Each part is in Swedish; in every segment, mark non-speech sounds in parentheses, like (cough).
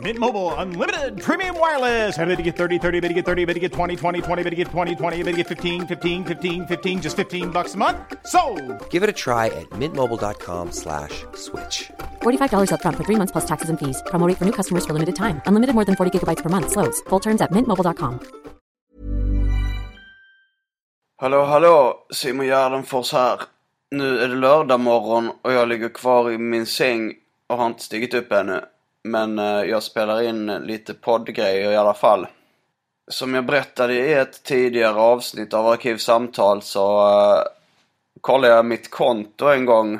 Mint Mobile unlimited premium wireless. Ready to get 30, 30, bit to get 30, bit to get 20, 20, 20, bit to get 20, 20, bit to get 15, 15, 15, 15 just 15 bucks a month. So, Give it a try at mintmobile.com slash switch. $45 upfront for three months plus taxes and fees. Promo rate for new customers for limited time. Unlimited more than 40 gigabytes per month. Slows. Full terms at mintmobile.com. Hallå, hallå! Simon Gärdenfors här. Nu är det lördag morgon och jag ligger kvar i min säng och har inte stigit upp ännu. Men eh, jag spelar in lite poddgrejer i alla fall. Som jag berättade i ett tidigare avsnitt av Arkivsamtal så eh, kollade jag mitt konto en gång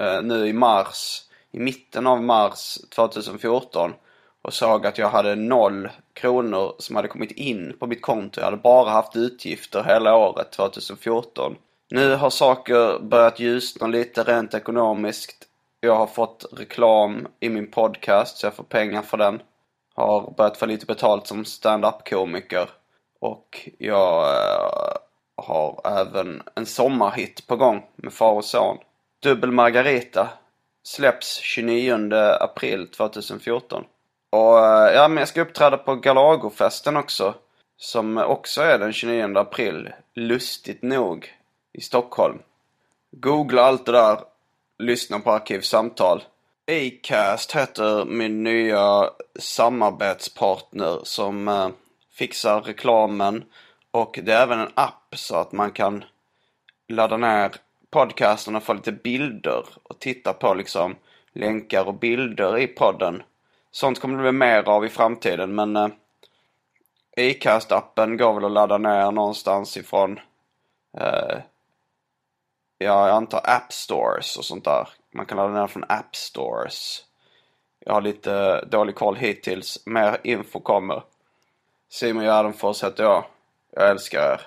eh, nu i mars. I mitten av mars 2014. Och såg att jag hade noll kronor som hade kommit in på mitt konto. Jag hade bara haft utgifter hela året 2014. Nu har saker börjat ljusna lite rent ekonomiskt. Jag har fått reklam i min podcast så jag får pengar för den. Har börjat få lite betalt som stand-up komiker. Och jag eh, har även en sommarhit på gång med far och son. Dubbel Margarita släpps 29 april 2014. Och eh, ja, men jag ska uppträda på Galagofesten också. Som också är den 29 april. Lustigt nog. I Stockholm. Googla allt det där. Lyssna på Arkivsamtal. Acast heter min nya samarbetspartner som eh, fixar reklamen. Och det är även en app så att man kan ladda ner podcasten och få lite bilder och titta på liksom länkar och bilder i podden. Sånt kommer det bli mer av i framtiden men eh, Acast-appen går väl att ladda ner någonstans ifrån eh, Ja, jag antar App Stores och sånt där. Man kan ladda ner från App Stores. Jag har lite dålig koll hittills. Mer info kommer. Simon Gärdenfors heter jag. Jag älskar er.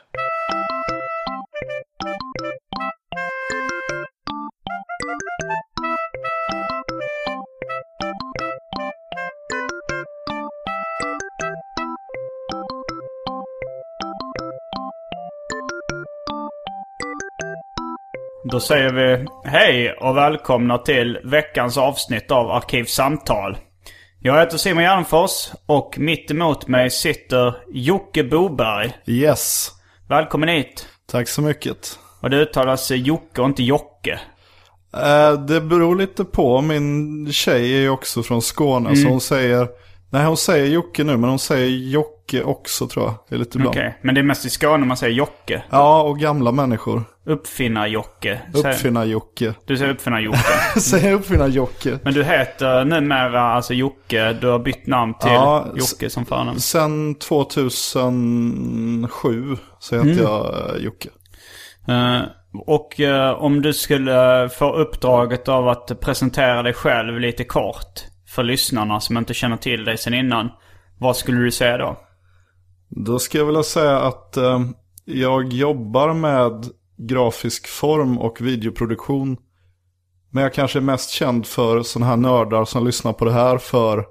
Då säger vi hej och välkomna till veckans avsnitt av Arkivsamtal. Jag heter Simon Gärdenfors och mitt emot mig sitter Jocke Boberg. Yes. Välkommen hit. Tack så mycket. Och det uttalas Jocke och inte Jocke. Eh, det beror lite på. Min tjej är ju också från Skåne så hon säger... Nej hon säger Jocke nu men hon säger Jocke också tror jag. Det är lite ibland. Okej, men det är mest i Skåne man säger Jocke. Ja och gamla människor. Uppfinnar-Jocke. Uppfinnar-Jocke. Du säger Uppfinnar-Jocke. (laughs) Säger uppfinnar-Jocke. Men du heter numera alltså Jocke. Du har bytt namn till Ja, Jocke som förnamn. Sen 2007 så heter Mm. jag eh, Jocke. Eh, och eh, om du skulle få uppdraget av att presentera dig själv lite kort för lyssnarna som inte känner till dig sen innan. Vad skulle du säga då? Då ska jag vilja säga att eh, jag jobbar med grafisk form och videoproduktion. Men jag kanske är mest känd för sådana här nördar som lyssnar på det här för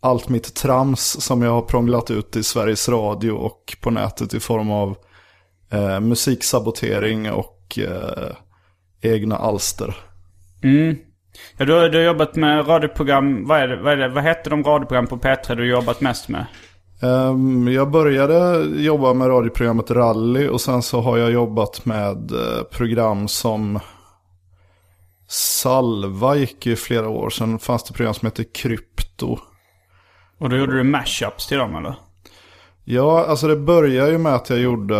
allt mitt trams som jag har prånglat ut i Sveriges Radio och på nätet i form av eh, musiksabotering och eh, egna alster. Mm. Ja, du, har- du har jobbat med radioprogram. Vad, är det, vad, är det, vad heter de radioprogram på P3 du jobbat mest med? Ehm, jag började jobba med radioprogrammet Rally och sen så har jag jobbat med eh, program som Salva gick i flera år. Sen fanns det program som hette Krypto. Och då gjorde du mashups till dem eller? Ja, alltså det började ju med att jag gjorde...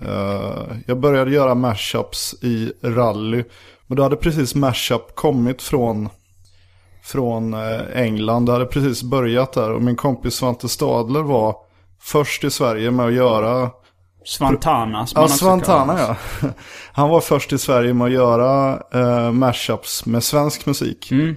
eh, jag började göra mashups i rally. Men då hade precis Mashup kommit från, från eh, England. Det hade precis börjat där. Och min kompis Svante Stadler var först i Sverige med att göra Svantana. Ja, Svantana ja. (laughs) Han var först i Sverige med att göra eh, mashups med svensk musik. Mm.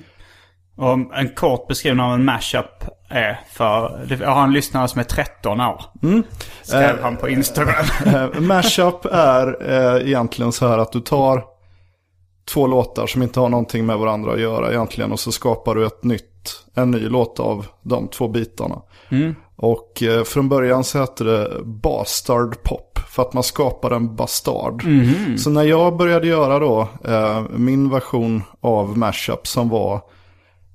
Och en kort beskrivning av en mashup är för... Jag har en lyssnare som är 13 år. Mm. Skrev han på Instagram. (laughs) Eh, mashup är eh, egentligen så här att du tar två låtar som inte har någonting med varandra att göra egentligen. Och så skapar du ett nytt, en ny låt av de två bitarna. Och eh, från början så hette det Bastard Pop. För att man skapar en bastard. Så när jag började göra då eh, min version av mashup som var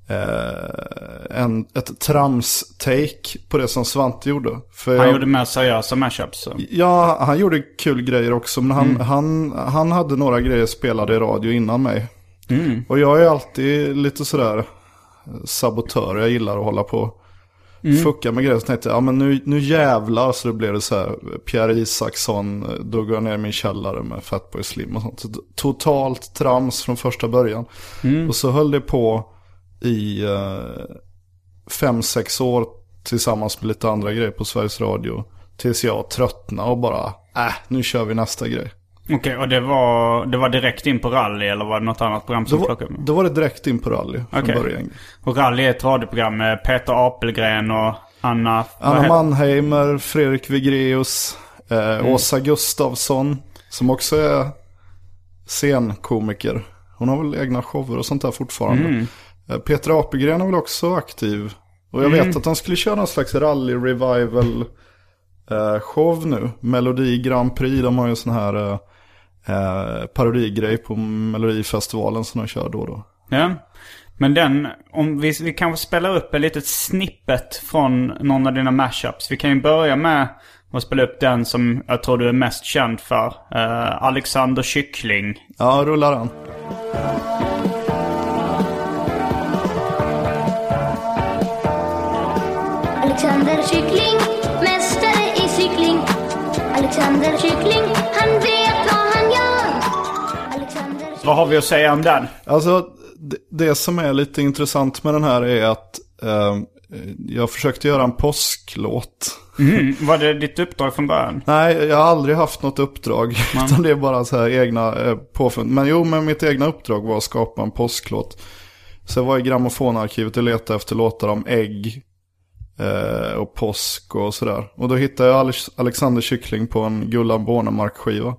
eh, en, ett trams-take på det som Svante gjorde. För Han jag- gjorde mer seriösa mashups. så. Ja, han gjorde kul grejer också. Men han, han, han hade några grejer spelade i radio innan mig. Och jag är alltid lite sådär sabotör. Jag gillar att hålla på fucka med grejer. Så tänkte jag, ja men nu, nu jävlar. Så det blev det så här, Pierre Isaksson, eh, då går jag ner i min källare med Fatboy Slim och sånt. Så totalt trams från första början. Och så höll det på i eh, fem, sex år tillsammans med lite andra grejer på Sveriges Radio. Tills jag tröttnade och bara, äh, nu kör vi nästa grej. Okej, och det var, det var direkt in på rally eller var det något annat program som plockade upp? då var det direkt in på rally från Okej. början. Och rally är ett radioprogram med Peter Apelgren och Anna... Anna Mannheimer, Fredrik Vigreus, eh, Åsa Gustafsson. Som också är scenkomiker. Hon har väl egna shower och sånt där fortfarande. Eh, Peter Apelgren är väl också aktiv. Och jag vet att han skulle köra någon slags rally-revival eh, show nu. Melodi Grand Prix, de har ju en sån här eh, eh, parodigrej på Melodifestivalen som de kör då och då. Ja. Men den, om vi, vi kanske spelar upp ett litet snippet från någon av dina mashups. Vi kan ju börja med att spela upp den som jag tror du är mest känd för. Eh, Alexander Kyckling. Ja, rullar han. Alexander Kyckling, mästare i cykling. Alexander Kyckling, han vet vad han gör. Alexander Vad har vi att säga om den? Alltså, det, det som är lite intressant med den här är att eh, jag försökte göra en påsklåt. Mm, var det ditt uppdrag från början? Nej, jag har aldrig haft något uppdrag. (laughs) Utan det är bara så här egna eh, påfund. Men jo, men mitt egna uppdrag var att skapa en påsklåt. Så jag var i grammofonarkivet och letade efter låtar om ägg. Eh, och påsk och sådär. Och då hittade jag Alex- Alexander Kyckling på en Gullan Bornemark-skiva.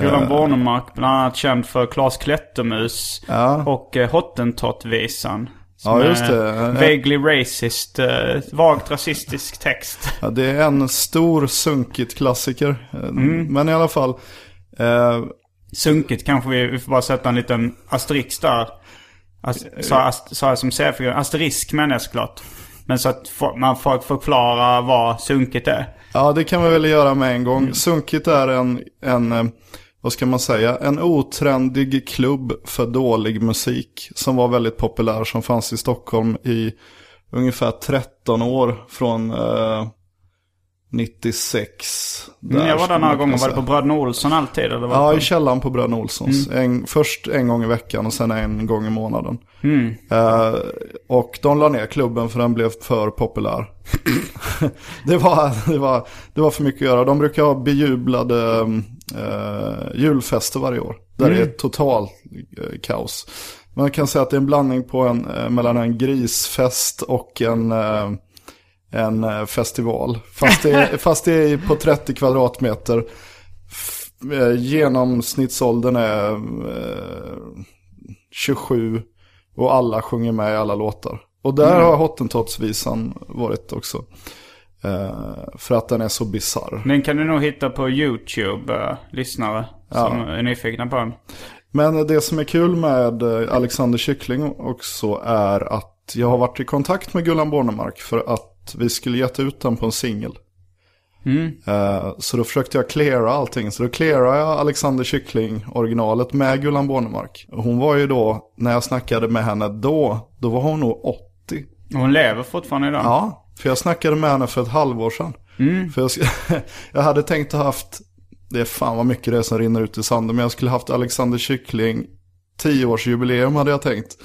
Gullan Bornemark, bland annat känd för Klas Klättermus Ja. och eh, Hottentott-visan. Ja, just är det. Vaguely racist, eh, vagt rasistisk text. Ja, det är en stor sunkigt klassiker. Eh, Men i alla fall. Eh, Sunkigt kanske vi, vi får bara sätta en liten asterisk där. Sa, jag som serifigur. Asterisk menar jag såklart. Men så att man får förklara vad sunkigt är. Ja, det kan vi väl göra med en gång. Sunkigt är en, en, eh, vad ska man säga, en otrendig klubb för dålig musik. Som var väldigt populär, som fanns i Stockholm i ungefär 13 år. Från eh, 96. Mm, jag var där några gånger. Var det på. Bröderna Olsson alltid? Eller var Ja, det i på... källaren på Bröderna Olssons. En, först en gång i veckan och sen en gång i månaden. Eh, och de la ner klubben för den blev för populär. (laughs) det, var, det, var, det var för mycket att göra. De brukar ha bejublade uh, julfester varje år. Där det är total eh, kaos. Man kan säga att det är en blandning på en, eh, mellan en grisfest och en, eh, en eh, festival. Fast det, är, (laughs) fast det är på 30 kvadratmeter. Eh, Genomsnittsåldern är eh, 27 och alla sjunger med i alla låtar. Och där har Hottentottsvisan varit också. Eh, för att den är så bizarr. Den kan du nog hitta på YouTube, eh, lyssnare. Som är nyfikna på den. Men det som är kul med eh, Alexander Kyckling också är att jag har varit i kontakt med Gullan Bornemark för att vi skulle gett ut den på en singel. Eh, Så då försökte jag cleara allting. Så då clearade jag Alexander Kyckling originalet med Gullan Bornemark. Hon var ju då, när jag snackade med henne då, då var hon nog 80. Och Hon lever fortfarande idag. Ja, för jag snackade med henne för ett halvår sedan. För jag, (laughs) jag hade tänkt ha haft det är fan vad mycket det är som rinner ut i sanden. Men jag skulle haft Alexander Kyckling, tioårsjubileum hade jag tänkt.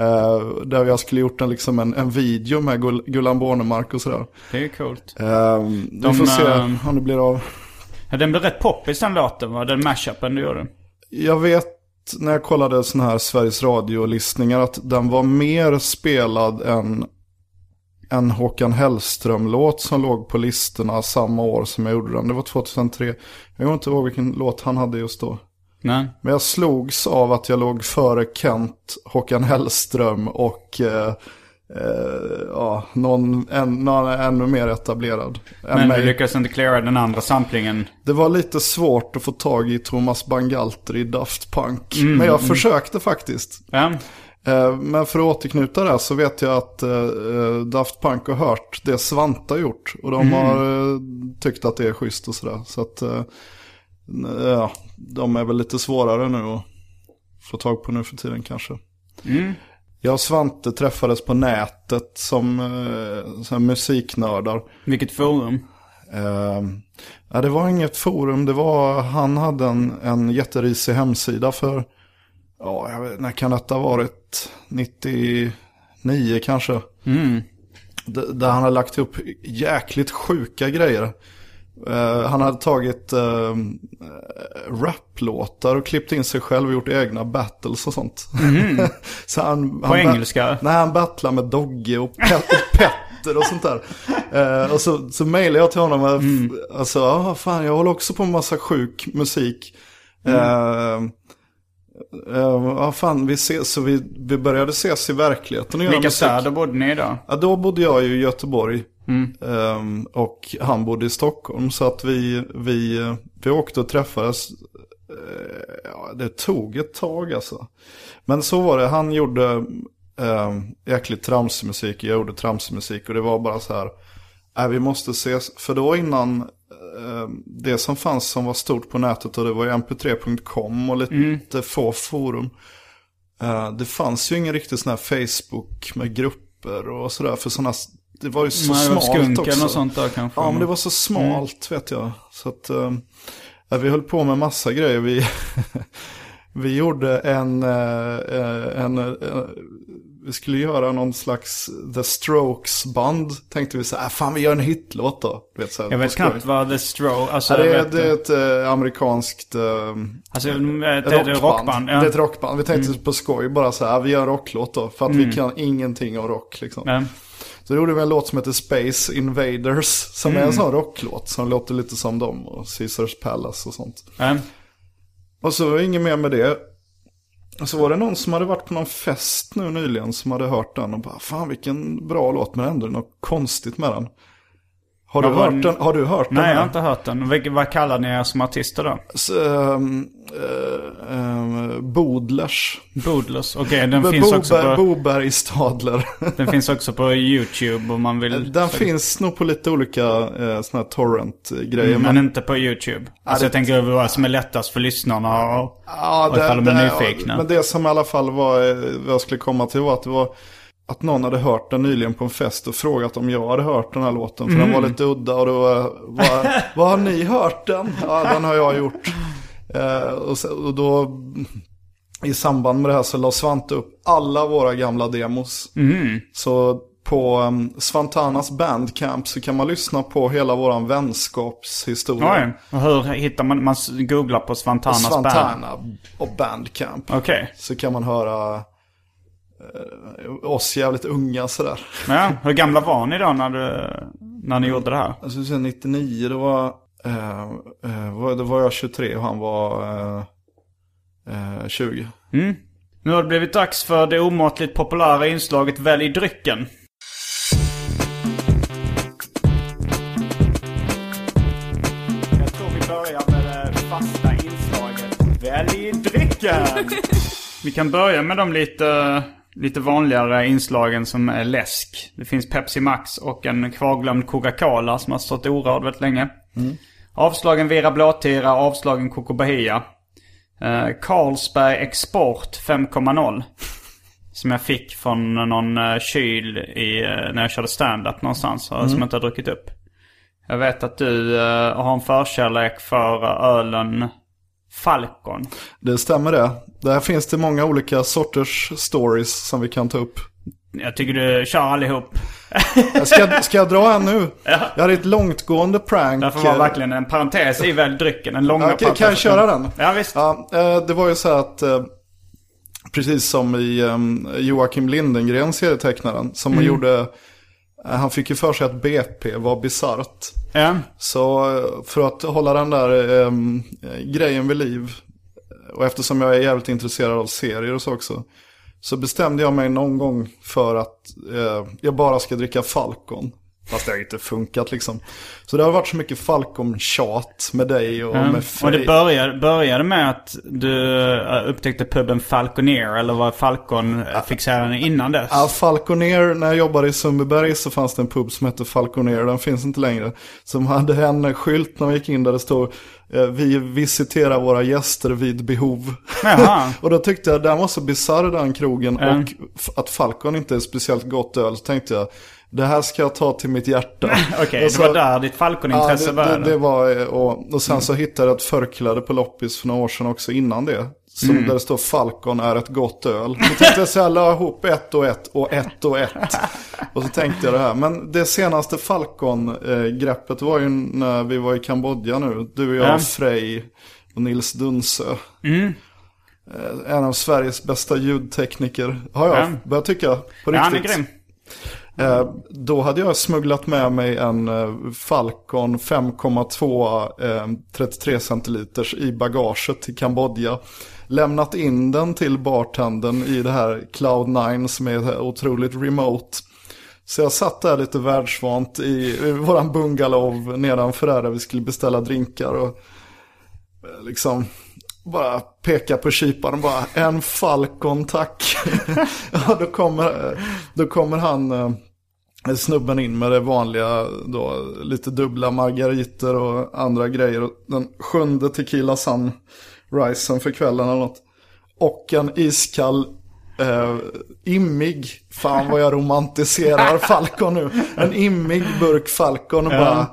Eh, där jag skulle gjort en, liksom en, en video med Gull, Gullan Bornemark och sådär. Det är coolt. Eh, vi De, får se eh, om det blir av. Ja, den blev rätt poppis den låten va? Den mashupen du gjorde. Jag vet när jag kollade sådana här Sveriges Radio-listningar att den var mer spelad än en Håkan Hellström-låt som låg på listorna samma år som jag gjorde den. Det var 2003. Jag kommer inte ihåg vilken låt han hade just då. Nej. Men jag slogs av att jag låg före Kent, Håkan Hellström och eh, eh, ja, någon, en, någon ännu mer etablerad Men du lyckades inte klara den andra samplingen. Det var lite svårt att få tag i Thomas Bangalter i Daft Punk. Mm, men jag försökte faktiskt. Ja. Eh, Men för att återknyta det så vet jag att eh, eh, Daft Punk har hört det Svante har gjort. Och de har eh, tyckt att det är schysst och sådär. Så att ja, de är väl lite svårare nu att få tag på nu för tiden kanske. Jag och Svante träffades på nätet som eh, här musiknördar. Vilket forum. Ja, det var inget forum, det var, han hade en, en jätterisig hemsida för, ja, jag vet, när kan detta ha varit? 99 kanske. D- där han hade lagt upp jäkligt sjuka grejer. Eh, han hade tagit uh, raplåtar och klippt in sig själv och gjort egna battles och sånt. (laughs) Så han, På han engelska? Nej, han battlar med Dogge och, Pet- och Petter och sånt där. Eh, och så, så mejlade jag till honom. Mm. Alltså, ja fan jag håller också på med massa sjuk musik. Eh, eh, ja fan, vi ses, så vi, vi började ses i verkligheten och göra Vilka städer bodde ni i då? Ja, då bodde jag ju i Göteborg. Ehm, och han bodde i Stockholm. Så att vi, vi, vi åkte och träffades. Eh, ja, det tog ett tag alltså. Men så var det. Han gjorde um, jäkligt tramsig musik. Jag gjorde tramsig musik. Och det var bara så här. Nej, vi måste ses. För då innan eh, det som fanns som var stort på nätet. Och det var ju mp3.com och lite få forum. Eh, det fanns ju ingen riktigt sån här Facebook med grupper och sådär. För sådana, det var ju så Nej, smalt Skunken också. och sånt där kanske. Ja, men det var så smalt vet jag. Så att ja, vi höll på med massa grejer. Vi, (laughs) vi gjorde en, eh, en, eh, vi skulle göra någon slags The Strokes band. Tänkte vi så här, "Ah, fan vi gör en hitlåt då. Du vet, så här, Jag vet knappt vad The Stroke... Alltså, Ja, det, är, det är ett eh, amerikanskt eh, alltså, det är rockband. Det är ett Ja. rockband. Vi tänkte på skoj bara så här, vi gör en rocklåt då. För att vi kan ingenting om rock liksom. Ja. Så då gjorde vi en låt som heter Space Invaders. Som är en sån rocklåt som låter lite som dem. Och Caesars Palace och sånt. Ja. Och så var det inget mer med det. Och så var det någon som hade varit på någon fest nu nyligen som hade hört den. Och bara, fan vilken bra låt. Men ändå något konstigt med den. Har du, hört, den? den? Har du hört den? Nej, jag har inte hört den. Vilka- Vad kallar ni er som artister då? Så, ehm, eh, ehm, Bodlers. Boodlers. Okej, den, Bo- finns också Boberg, på, Boberg Stadler. (laughs) den finns också på YouTube om man vill. Den finns nog på lite olika eh, såna här torrent-grejer. Men inte på YouTube. Alltså det- jag tänker vad som är lättast för lyssnarna och, Ja, och ifall de är nyfikna. Men det som i alla fall var, eh, vad jag skulle komma till var att det var att någon hade hört den nyligen på en fest och frågat om jag hade hört den här låten. För den Mm. var lite udda och då var, var har ni hört den? Ja, den har jag gjort. Eh, och, så, och då i samband med det här så la Svante upp alla våra gamla demos. Mm. Så på um, Svantanas bandcamp så kan man lyssna på hela våran vänskapshistoria. Oj, och hur hittar man? Man googlar på Svantanas band. Svantana och bandcamp. Okej. Så kan man höra oss jävligt unga sådär. Ja, hur gamla var ni då när, du, när ni gjorde det här? Alltså sen 99 då var, eh, eh, var, då var jag 23 och han var eh, eh, 20. Nu har det blivit dags för det omåttligt populära inslaget Välj drycken. Jag tror vi börjar med det fasta inslaget Välj drycken! (laughs) Vi kan börja med de lite, lite vanligare inslagen som är läsk. Det finns Pepsi Max och en kvarglömd Coca-Cola som har stått orörd väldigt länge. Avslagen Vera Blåtira, avslagen Coco Bahia. Eh, Carlsberg Export 5.0. Som jag fick från någon eh, kyl i, eh, när jag körde stand-up någonstans. och Som jag inte har druckit upp. Jag vet att du eh, har en förkärlek för eh, ölen Falcon. Det stämmer det. Där finns det många olika sorters stories som vi kan ta upp. Jag tycker du kör allihop. Ska, ska jag dra en nu? (laughs) Jag hade ett långtgående prank. Därför var verkligen en parentes i väl drycken. En långa Ja, kan- kan jag köra den? Ja visst. Ja, eh, det var ju så här att, eh, precis som i eh, Joakim Lindengren, serietecknaren, som Mm. gjorde, han fick ju för sig att BP var bisarrt. Ja. Så eh, för att hålla den där eh, grejen vid liv, och eftersom jag är jävligt intresserad av serier och så också, så bestämde jag mig någon gång för att eh, jag bara ska dricka Falcon. Fast det har inte funkat liksom. Så det har varit så mycket Falcon-tjat med dig och med Mm. Och det började, började med att du eh, upptäckte puben Falconer. Eller var Falcon-fixeraren innan dess? Ja, Falconer, när jag jobbade i Sundbyberg så fanns det en pub som hette Falconer, den finns inte längre. Som hade en skylt när man gick in där det stod eh, Vi visiterar våra gäster vid behov. (laughs) Och då tyckte jag den var så bisarr den krogen Mm. och att Falcon inte är speciellt gott öl så tänkte jag det här ska jag ta till mitt hjärta. (laughs) Okej, Och det var där ditt Falcon-intresse Ja, det, det, började. det var, och, och sen så hittade jag ett förkläde på loppis för några år sedan också innan det. Som, Mm. Där det står Falcon är ett gott öl. Så tänkte jag så här, la ihop ett och ett och ett och ett. (laughs) Och så tänkte jag det här. Men det senaste Falcon-greppet var ju när vi var i Kambodja nu. Du och jag, Ja. Frej och Nils Dunsö. Mm. Eh, En av Sveriges bästa ljudtekniker. Har jag Ja. börjat tycka. På Ja, han är riktigt. grym. Eh, då hade jag smugglat med mig en eh, Falcon 5,2 eh, 33 centiliters i bagaget till Kambodja. Lämnat in den till bartendern i det här Cloud9 som är otroligt remote. Så jag satt där lite världsvant i, i våran bungalow nedanför där, där vi skulle beställa drinkar. Och eh, liksom bara peka på kyparen bara en Falcon tack. (laughs) ja, då kommer, då kommer han eh, snubben in med det vanliga då, lite dubbla margariter och andra grejer. Den sjunde tequila sun ricen för kvällen eller något. Och en iskall eh, immig, fan vad jag romantiserar (laughs) Falcon nu. En immig burk Falcon och bara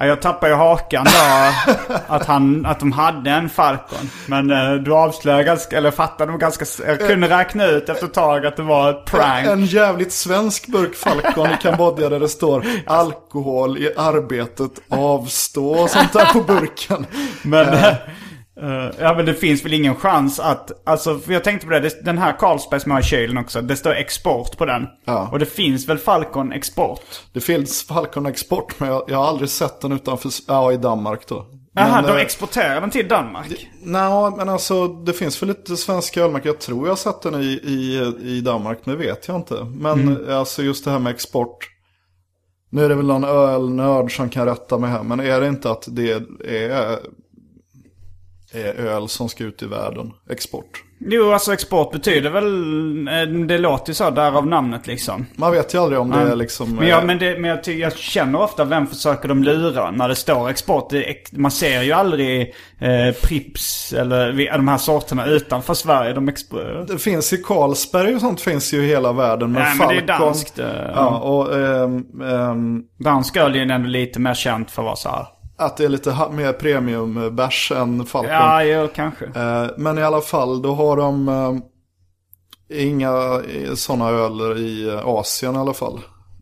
Ja, jag tappade ju hakan då (laughs) att, han, att de hade en Falcon. Men eh, du avslöjade ganska, eller fattade nog ganska, jag kunde räkna ut efter ett tag att det var ett prank. En jävligt svensk burk Falcon i Kambodja där det står alkohol i arbetet, avstå och sånt där på burken. Men, eh, ja men det finns väl ingen chans att, alltså för jag tänkte på det, det den här Carlsberg som jag har i kylen också, det står export på den. Ja. Och det finns väl Falcon export? Det finns Falcon Export men jag, jag har aldrig sett den utanför, ja i Danmark då. Jaha, de eh, exporterar den till Danmark? Nej, men alltså det finns väl lite svenska ölmärken. Jag tror jag har sett den i, i, i Danmark, men det vet jag inte. Men Mm. alltså just det här med export. Nu är det väl någon ölnörd som kan rätta mig här. Men är det inte att det är öl som ska ut i världen? Export. Jo, alltså export betyder väl, eh, det låter ju så därav namnet liksom. Man vet ju aldrig om det är liksom... Men, jag, eh, men, det, men jag, jag känner ofta vem försöker de lura när det står export. Det, man ser ju aldrig eh, Prips eller de här sorterna utanför Sverige. De Det finns i Carlsberg och sånt finns ju i hela världen. Men Nej, men det är Falcon- danskt, eh, Ja, och ehm, ehm, Dansk öl är ju ändå lite mer känt för att vara så här. Att det är lite mer premiumbärs än Falcon. Ja, jo, kanske. Eh, Men i alla fall, då har de eh, inga sådana öler i eh, Asien i alla fall.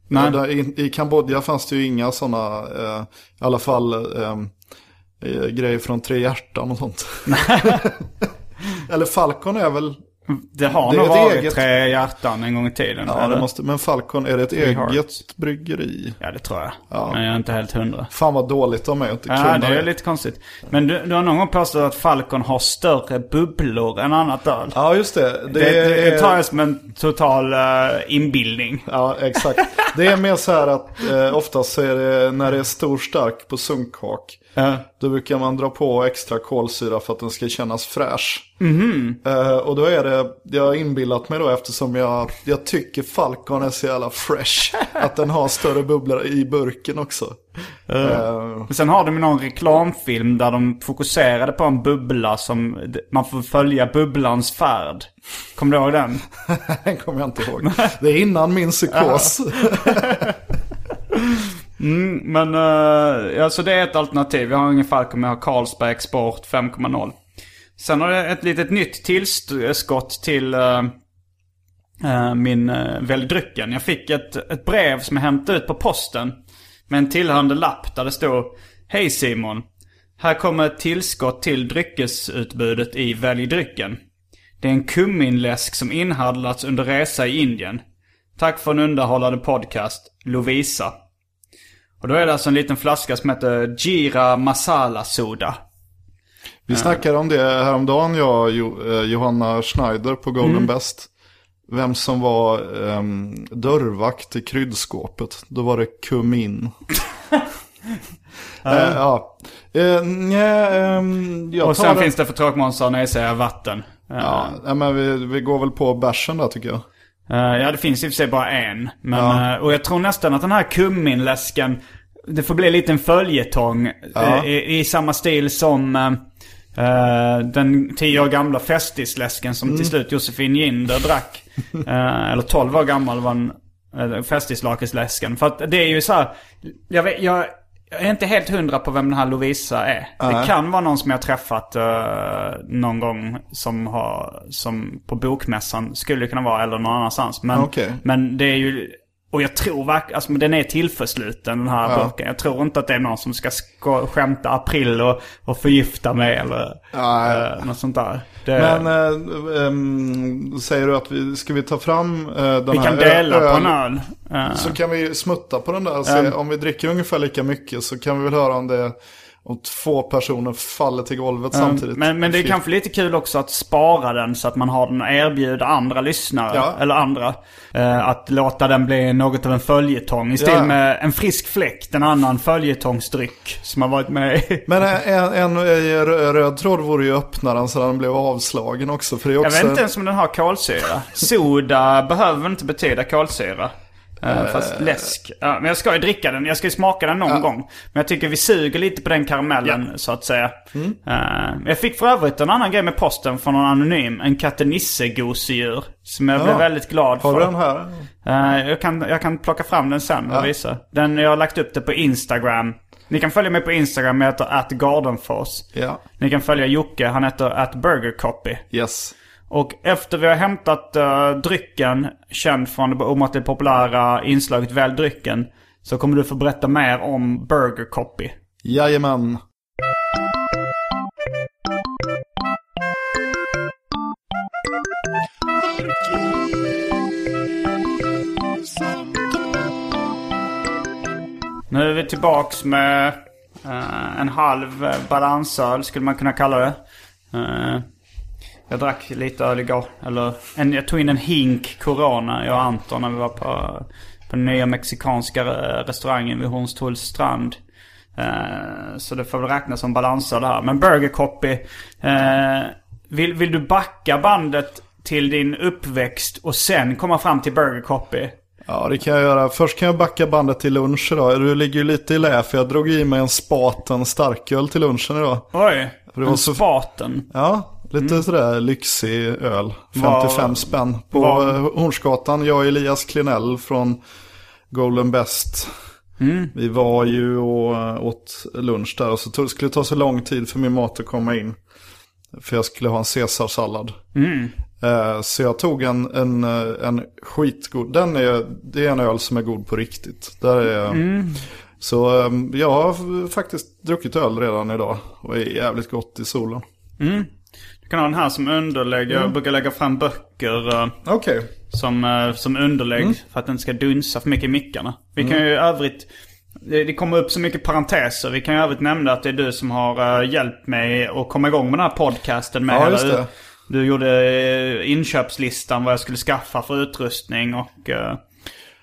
Nej. Eh, där I, I Kambodja fanns det ju inga sådana, eh, i alla fall eh, eh, grejer från Tre Hjärtan och sånt. (laughs) Eller Falcon är väl, Det har Det är nog varit eget- tre hjärtan en gång i tiden. ja, det måste, men Falcon, är det ett Hearts. eget bryggeri? Ja, det tror jag. Ja. Men jag är inte helt hundra. Fan vad dåligt av mig att inte Ja, det är lite konstigt. Men du, du har någon gång påstått att Falcon har större bubblor än annat öl. Ja, just det. Det, det, det tar jag som en total uh, inbildning. Ja, exakt. Det är mer så här att eh, oftast är det när det är stor stark på sunkhak. Ja. Då brukar man dra på extra kolsyra för att den ska kännas fräsch. Mhm. Eh, och då är det, jag har inbillat mig då eftersom jag, jag tycker Falcon är så jävla fresh. (laughs) att den har större bubblor i burken också. Eh, Men Sen har de någon reklamfilm där de fokuserade på en bubbla som man får följa bubblans färd. Kommer du ihåg den? (laughs) den kommer jag inte ihåg. (laughs) Det är innan min psykos. Mm, men uh, alltså det är ett alternativ. Jag har ingen Falcon, men jag har Carlsberg Export 5,0. Sen har jag ett litet nytt tillskott till uh, uh, min uh, Välj drycken. Jag fick ett, ett brev som jag hämtade ut på posten. Med en tillhörande lapp där det stod Hej Simon. Här kommer ett tillskott till dryckesutbudet i Välj drycken. Det är en kumminläsk som inhandlats under resa i Indien. Tack för en underhållande podcast, Lovisa. Och då är det alltså en liten flaska som heter Gira Masala Soda. Vi snackade om det häromdagen, jag och eh, Johanna Schneider på Golden Mm. Best. Vem som var um, dörrvakt i kryddskåpet. Då var det kummin. (laughs) Eh, ja. Uh, ehm, jag Och sen det- finns det för tråkmånsar när jag säger vatten. Eh, Ja, men vi, vi går väl på bärsen där tycker jag. Eh, ja, det finns i och för sig bara en. Men, Ja. eh, och jag tror nästan att den här kumminläsken, det får bli lite en följetong. Ja. eh, i, I samma stil som eh, den tio år gamla Festisläsken som Mm. till slut Josefin Ginder drack. (laughs) Eh, eller 12 år gammal var en uh, Festisläsken. För att det är ju så här, jag, vet, jag, jag är inte helt hundra på vem den här Lovisa är. Det Nej. kan vara någon som jag träffat eh, någon gång som har, som på bokmässan skulle kunna vara eller någon annanstans. Men, Okej. men det är ju, och jag tror verkligen, alltså men den är tillförsluten den här Ja. boken. Jag tror inte att det är någon som ska sko- skämta april och, och förgifta mig eller Nej. eh, något sånt där. Det, Men eh, ehm, säger du att vi, ska vi ta fram eh, den vi här kan dela ö- på en öl. Så kan vi smutta på den där. Se, Mm. Om vi dricker ungefär lika mycket så kan vi väl höra om det om två personer faller till golvet samtidigt. Men, men det är Fy- kanske lite kul också att spara den så att man har den att erbjuda andra lyssnare. Ja. Eller andra. eh, att låta den bli något av en följetong. I stil Ja. med en frisk fläkt, en annan följetongsdryck som har varit med. (laughs) Men en, en, en röd tråd vore ju öppnaren så den blev avslagen också. För det är Jag också... vet inte ens om den har kolsyra. (laughs) Soda behöver inte betyda kolsyra. Eh, fast läsk. Ja, men jag ska ju dricka den. Jag ska ju smaka den någon gång. Men jag tycker vi suger lite på den karamellen så att säga. Mm. Eh, jag fick för övrigt en annan grej med posten från någon anonym. En kattenisse-gosedjur. Som jag Ja. blev väldigt glad Har för. du den här? Eh, jag, kan, jag kan plocka fram den sen och Ja. visa. Den, jag har lagt upp det på Instagram. Ni kan följa mig på Instagram, jag heter atgardenfors. Ja. Ni kan följa Jocke, han heter atburgercopy. Yes. Och efter vi har hämtat uh, drycken, känd från det omåttligt populära inslaget Välj drycken, så kommer du få berätta mer om Burger Copy. Jajamän. Nu är vi tillbaks med eh, en halv uh, balansöl, skulle man kunna kalla det. Eh, jag drack lite öl igår. Eller en, jag tog in en hink Corona, jag och Anton, när vi var på, på den nya mexikanska eh, restaurangen vid Hornstulls strand. Eh, så det får väl räknas som balansöl här. Men Burger Copy. eh, vill, vill du backa bandet till din uppväxt och sen komma fram till Burger Copy? Ja, det kan jag göra. Först kan jag backa bandet till lunch idag. Du ligger ju lite i lä för jag drog i mig en Spaten starköl till lunchen idag. Oj, en så- Spaten. Ja, lite sådär lyxig öl. 55 Var- spänn. På var- eh, Hornsgatan, jag och Elias Klinell från Golden Best. Vi var ju och eh, åt lunch där och så tog, skulle det ta så lång tid för min mat att komma in. För jag skulle ha en caesarsallad. Eh, Så jag tog en, en, eh, en skitgod, den är, det är en öl som är god på riktigt. Där är, Så eh, jag har faktiskt druckit öl redan idag och är jävligt gott i solen. Du kan ha den här som underlägg. Jag brukar lägga fram böcker eh, Okej. som, eh, som underlägg. För att den ska dunsa för mycket i mickarna. Vi kan ju övrigt... Det, det kommer upp så mycket parenteser. Vi kan ju övrigt nämna att det är du som har eh, hjälpt mig att komma igång med den här podcasten. Med Ja, just det. Du gjorde inköpslistan vad jag skulle skaffa för utrustning och,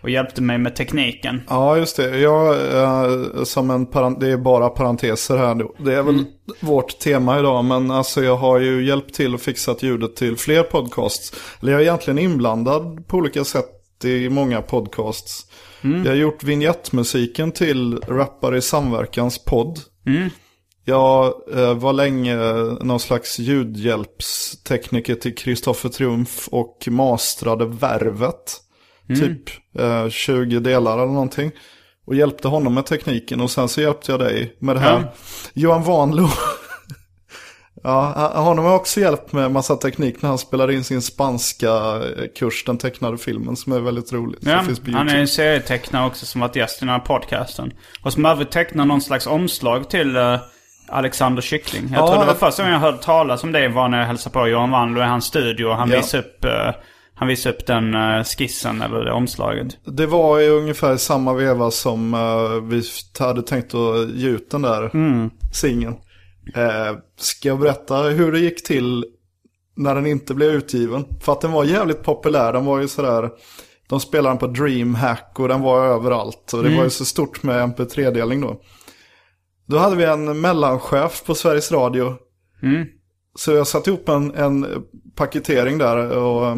och hjälpte mig med tekniken. Ja, just det. Jag, eh, som en det är bara parenteser här. Det är väl vårt tema idag, men alltså jag har ju hjälpt till och fixat ljudet till fler podcasts. Eller jag är egentligen inblandad på olika sätt i många podcasts. Jag har gjort vignettmusiken till Rappare i Samverkans podd. Jag eh, var länge någon slags ljudhjälpstekniker till Kristoffer Triumf och mastrade Värvet. Typ eh, 20 delar eller någonting. Och hjälpte honom med tekniken och sen så hjälpte jag dig med det här. Ja. Johan Vanlo. (laughs) ja, honom har också hjälpt med massa teknik när han spelade in sin spanska eh, kurs, den tecknade filmen som är väldigt rolig. Ja, han är en serietecknare också som varit gäst i den här podcasten. Och som även tecknar någon slags omslag till eh, Alexander Kyckling. Jag Ja, tror det var första gången jag hörde talas om det var när jag hälsade på Johan Wandlo i hans studio. Och han Ja. visade upp, eh, han visade upp den eh, skissen eller det omslaget. Det var i ungefär samma veva som eh, vi hade tänkt att ge ut den där singeln. Eh, ska jag berätta hur det gick till när den inte blev utgiven? För att den var jävligt populär. Den var ju sådär, de spelade den på DreamHack och den var överallt. Och det var ju så stort med MP3-delning då. Då hade vi en mellanchef på Sveriges Radio. Så jag satte ihop en, en paketering där och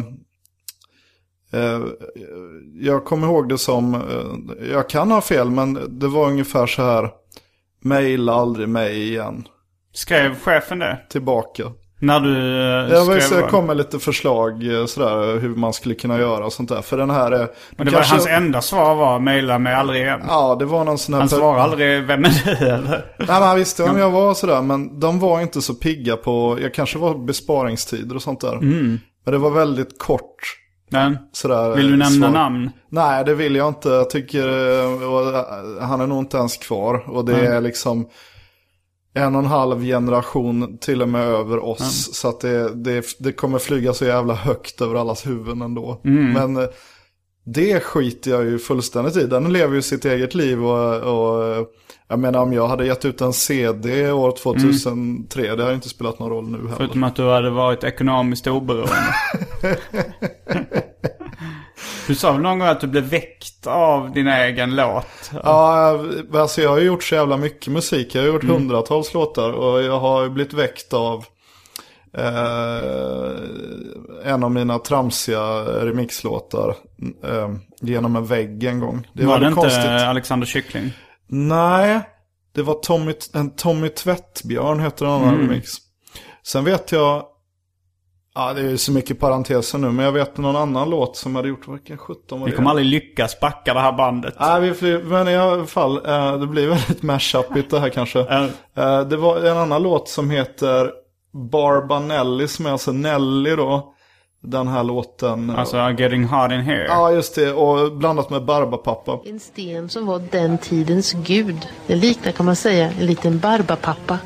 jag kommer ihåg det som, eh, jag kan ha fel men det var ungefär så här. Maila aldrig mig igen. Skrev chefen det? Tillbaka. När du eh, Jag, var, skrev så jag kom med lite förslag eh, sådär hur man skulle kunna göra och sånt där. För den här är... Och det var kanske- hans enda svar var mejla mig aldrig igen. Ja, det var någon sån här... Han svarade aldrig vem är du (laughs) eller? Nej, men han visste vem jag var och sådär. Men de var inte så pigga på, jag kanske var besparingstider och sånt där. Mm. Men det var väldigt kort. Men, Sådär, vill du eh, nämna svar. namn? Nej, det vill jag inte. Jag tycker eh, eh, han är nog inte ens kvar. Och det är liksom en och en halv generation till och med över oss. Så att det, det, det kommer flyga så jävla högt över allas huvuden ändå. Men eh, det skiter jag ju fullständigt i. Den lever ju sitt eget liv och, och jag menar om jag hade gett ut en CD år 2003, det har ju inte spelat någon roll nu heller. Förutom att du hade varit ekonomiskt oberoende. (laughs) du sa väl någon gång att du blev väckt av din egen låt? Ja, alltså jag har ju gjort så jävla mycket musik. Jag har gjort hundratals låtar och jag har ju blivit väckt av eh, en av mina tramsiga remixlåtar eh, genom en vägg en gång. Det var det väldigt inte konstigt. Alexander Kyckling? Nej, det var Tommy, en Tommy Tvättbjörn heter en annan remix. Sen vet jag, ja det är så mycket parenteser nu, men jag vet någon annan låt som hade gjort, vilken 17 var Vi det? kommer aldrig lyckas backa det här bandet. Nej, vi men i alla fall, eh, det blir väldigt mashup det här kanske. Eh, det var en annan låt som heter Barbanelli, som är alltså Nelly då. Den här låten. Alltså, Getting Hard In Here. Ja, just det. Och blandat med Barbapapa. En sten som var den tidens gud. Det liknar kan man säga en liten barbapappa.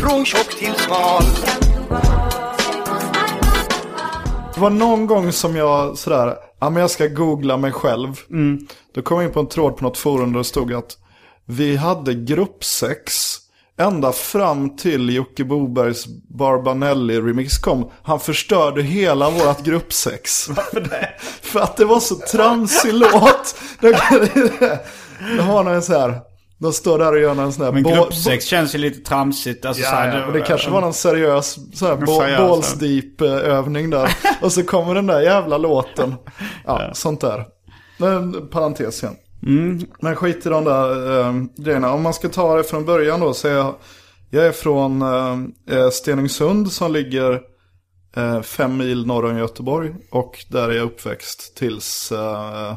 Från tjock till smal. Det var någon gång som jag sådär, ja men jag ska googla mig själv. Då kom jag in på en tråd på något forum där det stod att vi hade gruppsex ända fram till Jocke Bobergs Barbanelli remix kom. Han förstörde hela vårat gruppsex. Varför det? För att det var så tramsig låt. Då har en så här, de står där och gör en sån här Men gruppsex känns ju lite tramsigt. Alltså, så Ja, här, ja, och det kanske var någon seriös så här, bo- seriös, balls deep eh, övning där. (laughs) Och så kommer den där jävla låten. Ja, sånt där. Men parentes igen. Men skit i de där eh, grejerna. Om man ska ta det från början då så är jag, jag är från eh, Stenungsund som ligger eh, fem mil norr om Göteborg. Och där är jag uppväxt tills eh,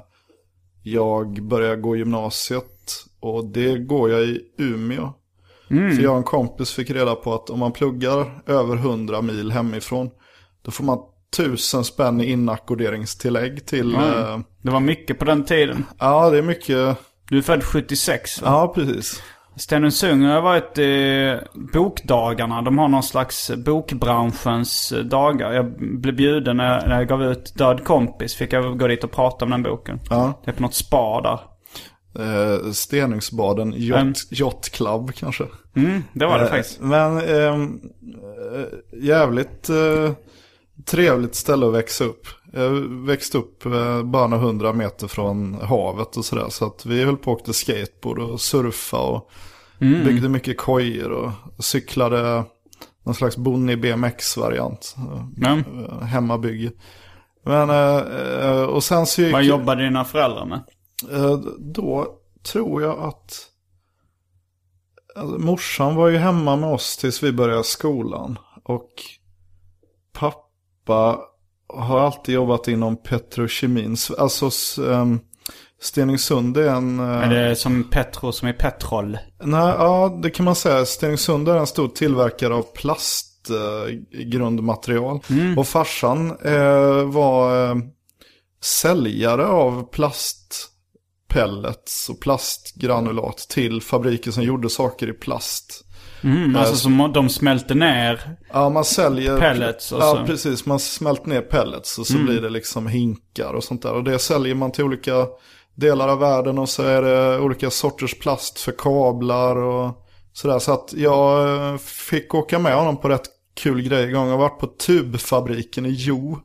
jag började gå gymnasiet. Och det går jag i Umeå. För jag och en kompis fick reda på att om man pluggar över 100 mil hemifrån. Då får man tusen spänn i inackorderingstillägg till... eh, Det var mycket på den tiden. ja, det är mycket... Du är född 76 va? Ja, precis. Stenungsund har varit i bokdagarna. De har någon slags bokbranschens dagar. Jag blev bjuden när jag, när jag gav ut Död kompis. Fick jag gå dit och prata om den boken. Ja. Det är på något spa där. Eh, Stenungsbaden, yacht, Mm. yacht Club kanske. Mm, det var det Eh, faktiskt. Men ehm, eh, jävligt eh, trevligt ställe att växa upp. Jag växte upp eh, bara några hundra meter från havet och sådär. Så att vi höll på och åkte skateboard och surfa och Mm. byggde mycket kojor och cyklade någon slags Bonnie BMX-variant. Men, eh, Hemmabygge. Men, och sen så gick... vad jobbade dina föräldrar med? Eh, Då tror jag att Alltså, morsan var ju hemma med oss tills vi började skolan. Och pappa har alltid jobbat inom petrokemin. Alltså ehm, Stenungsund är en... eh, Är det som Petro som är petrol? Nej, ja det kan man säga. Stenungsund är en stor tillverkare av plastgrundmaterial. Och farsan eh, var eh, säljare av plastpellets och plastgranulat till fabriker som gjorde saker i plast. Mm, alltså som de smälter ner. Ja, man säljer... Pellets och Ja, så. Mm. precis. Man smälter ner pellets och så blir det liksom hinkar och sånt där. Och det säljer man till olika delar av världen och så är det olika sorters plast för kablar och sådär. Så att jag eh, fick åka med honom på rätt kul grej en gång. Jag har varit på tubfabriken i Jo.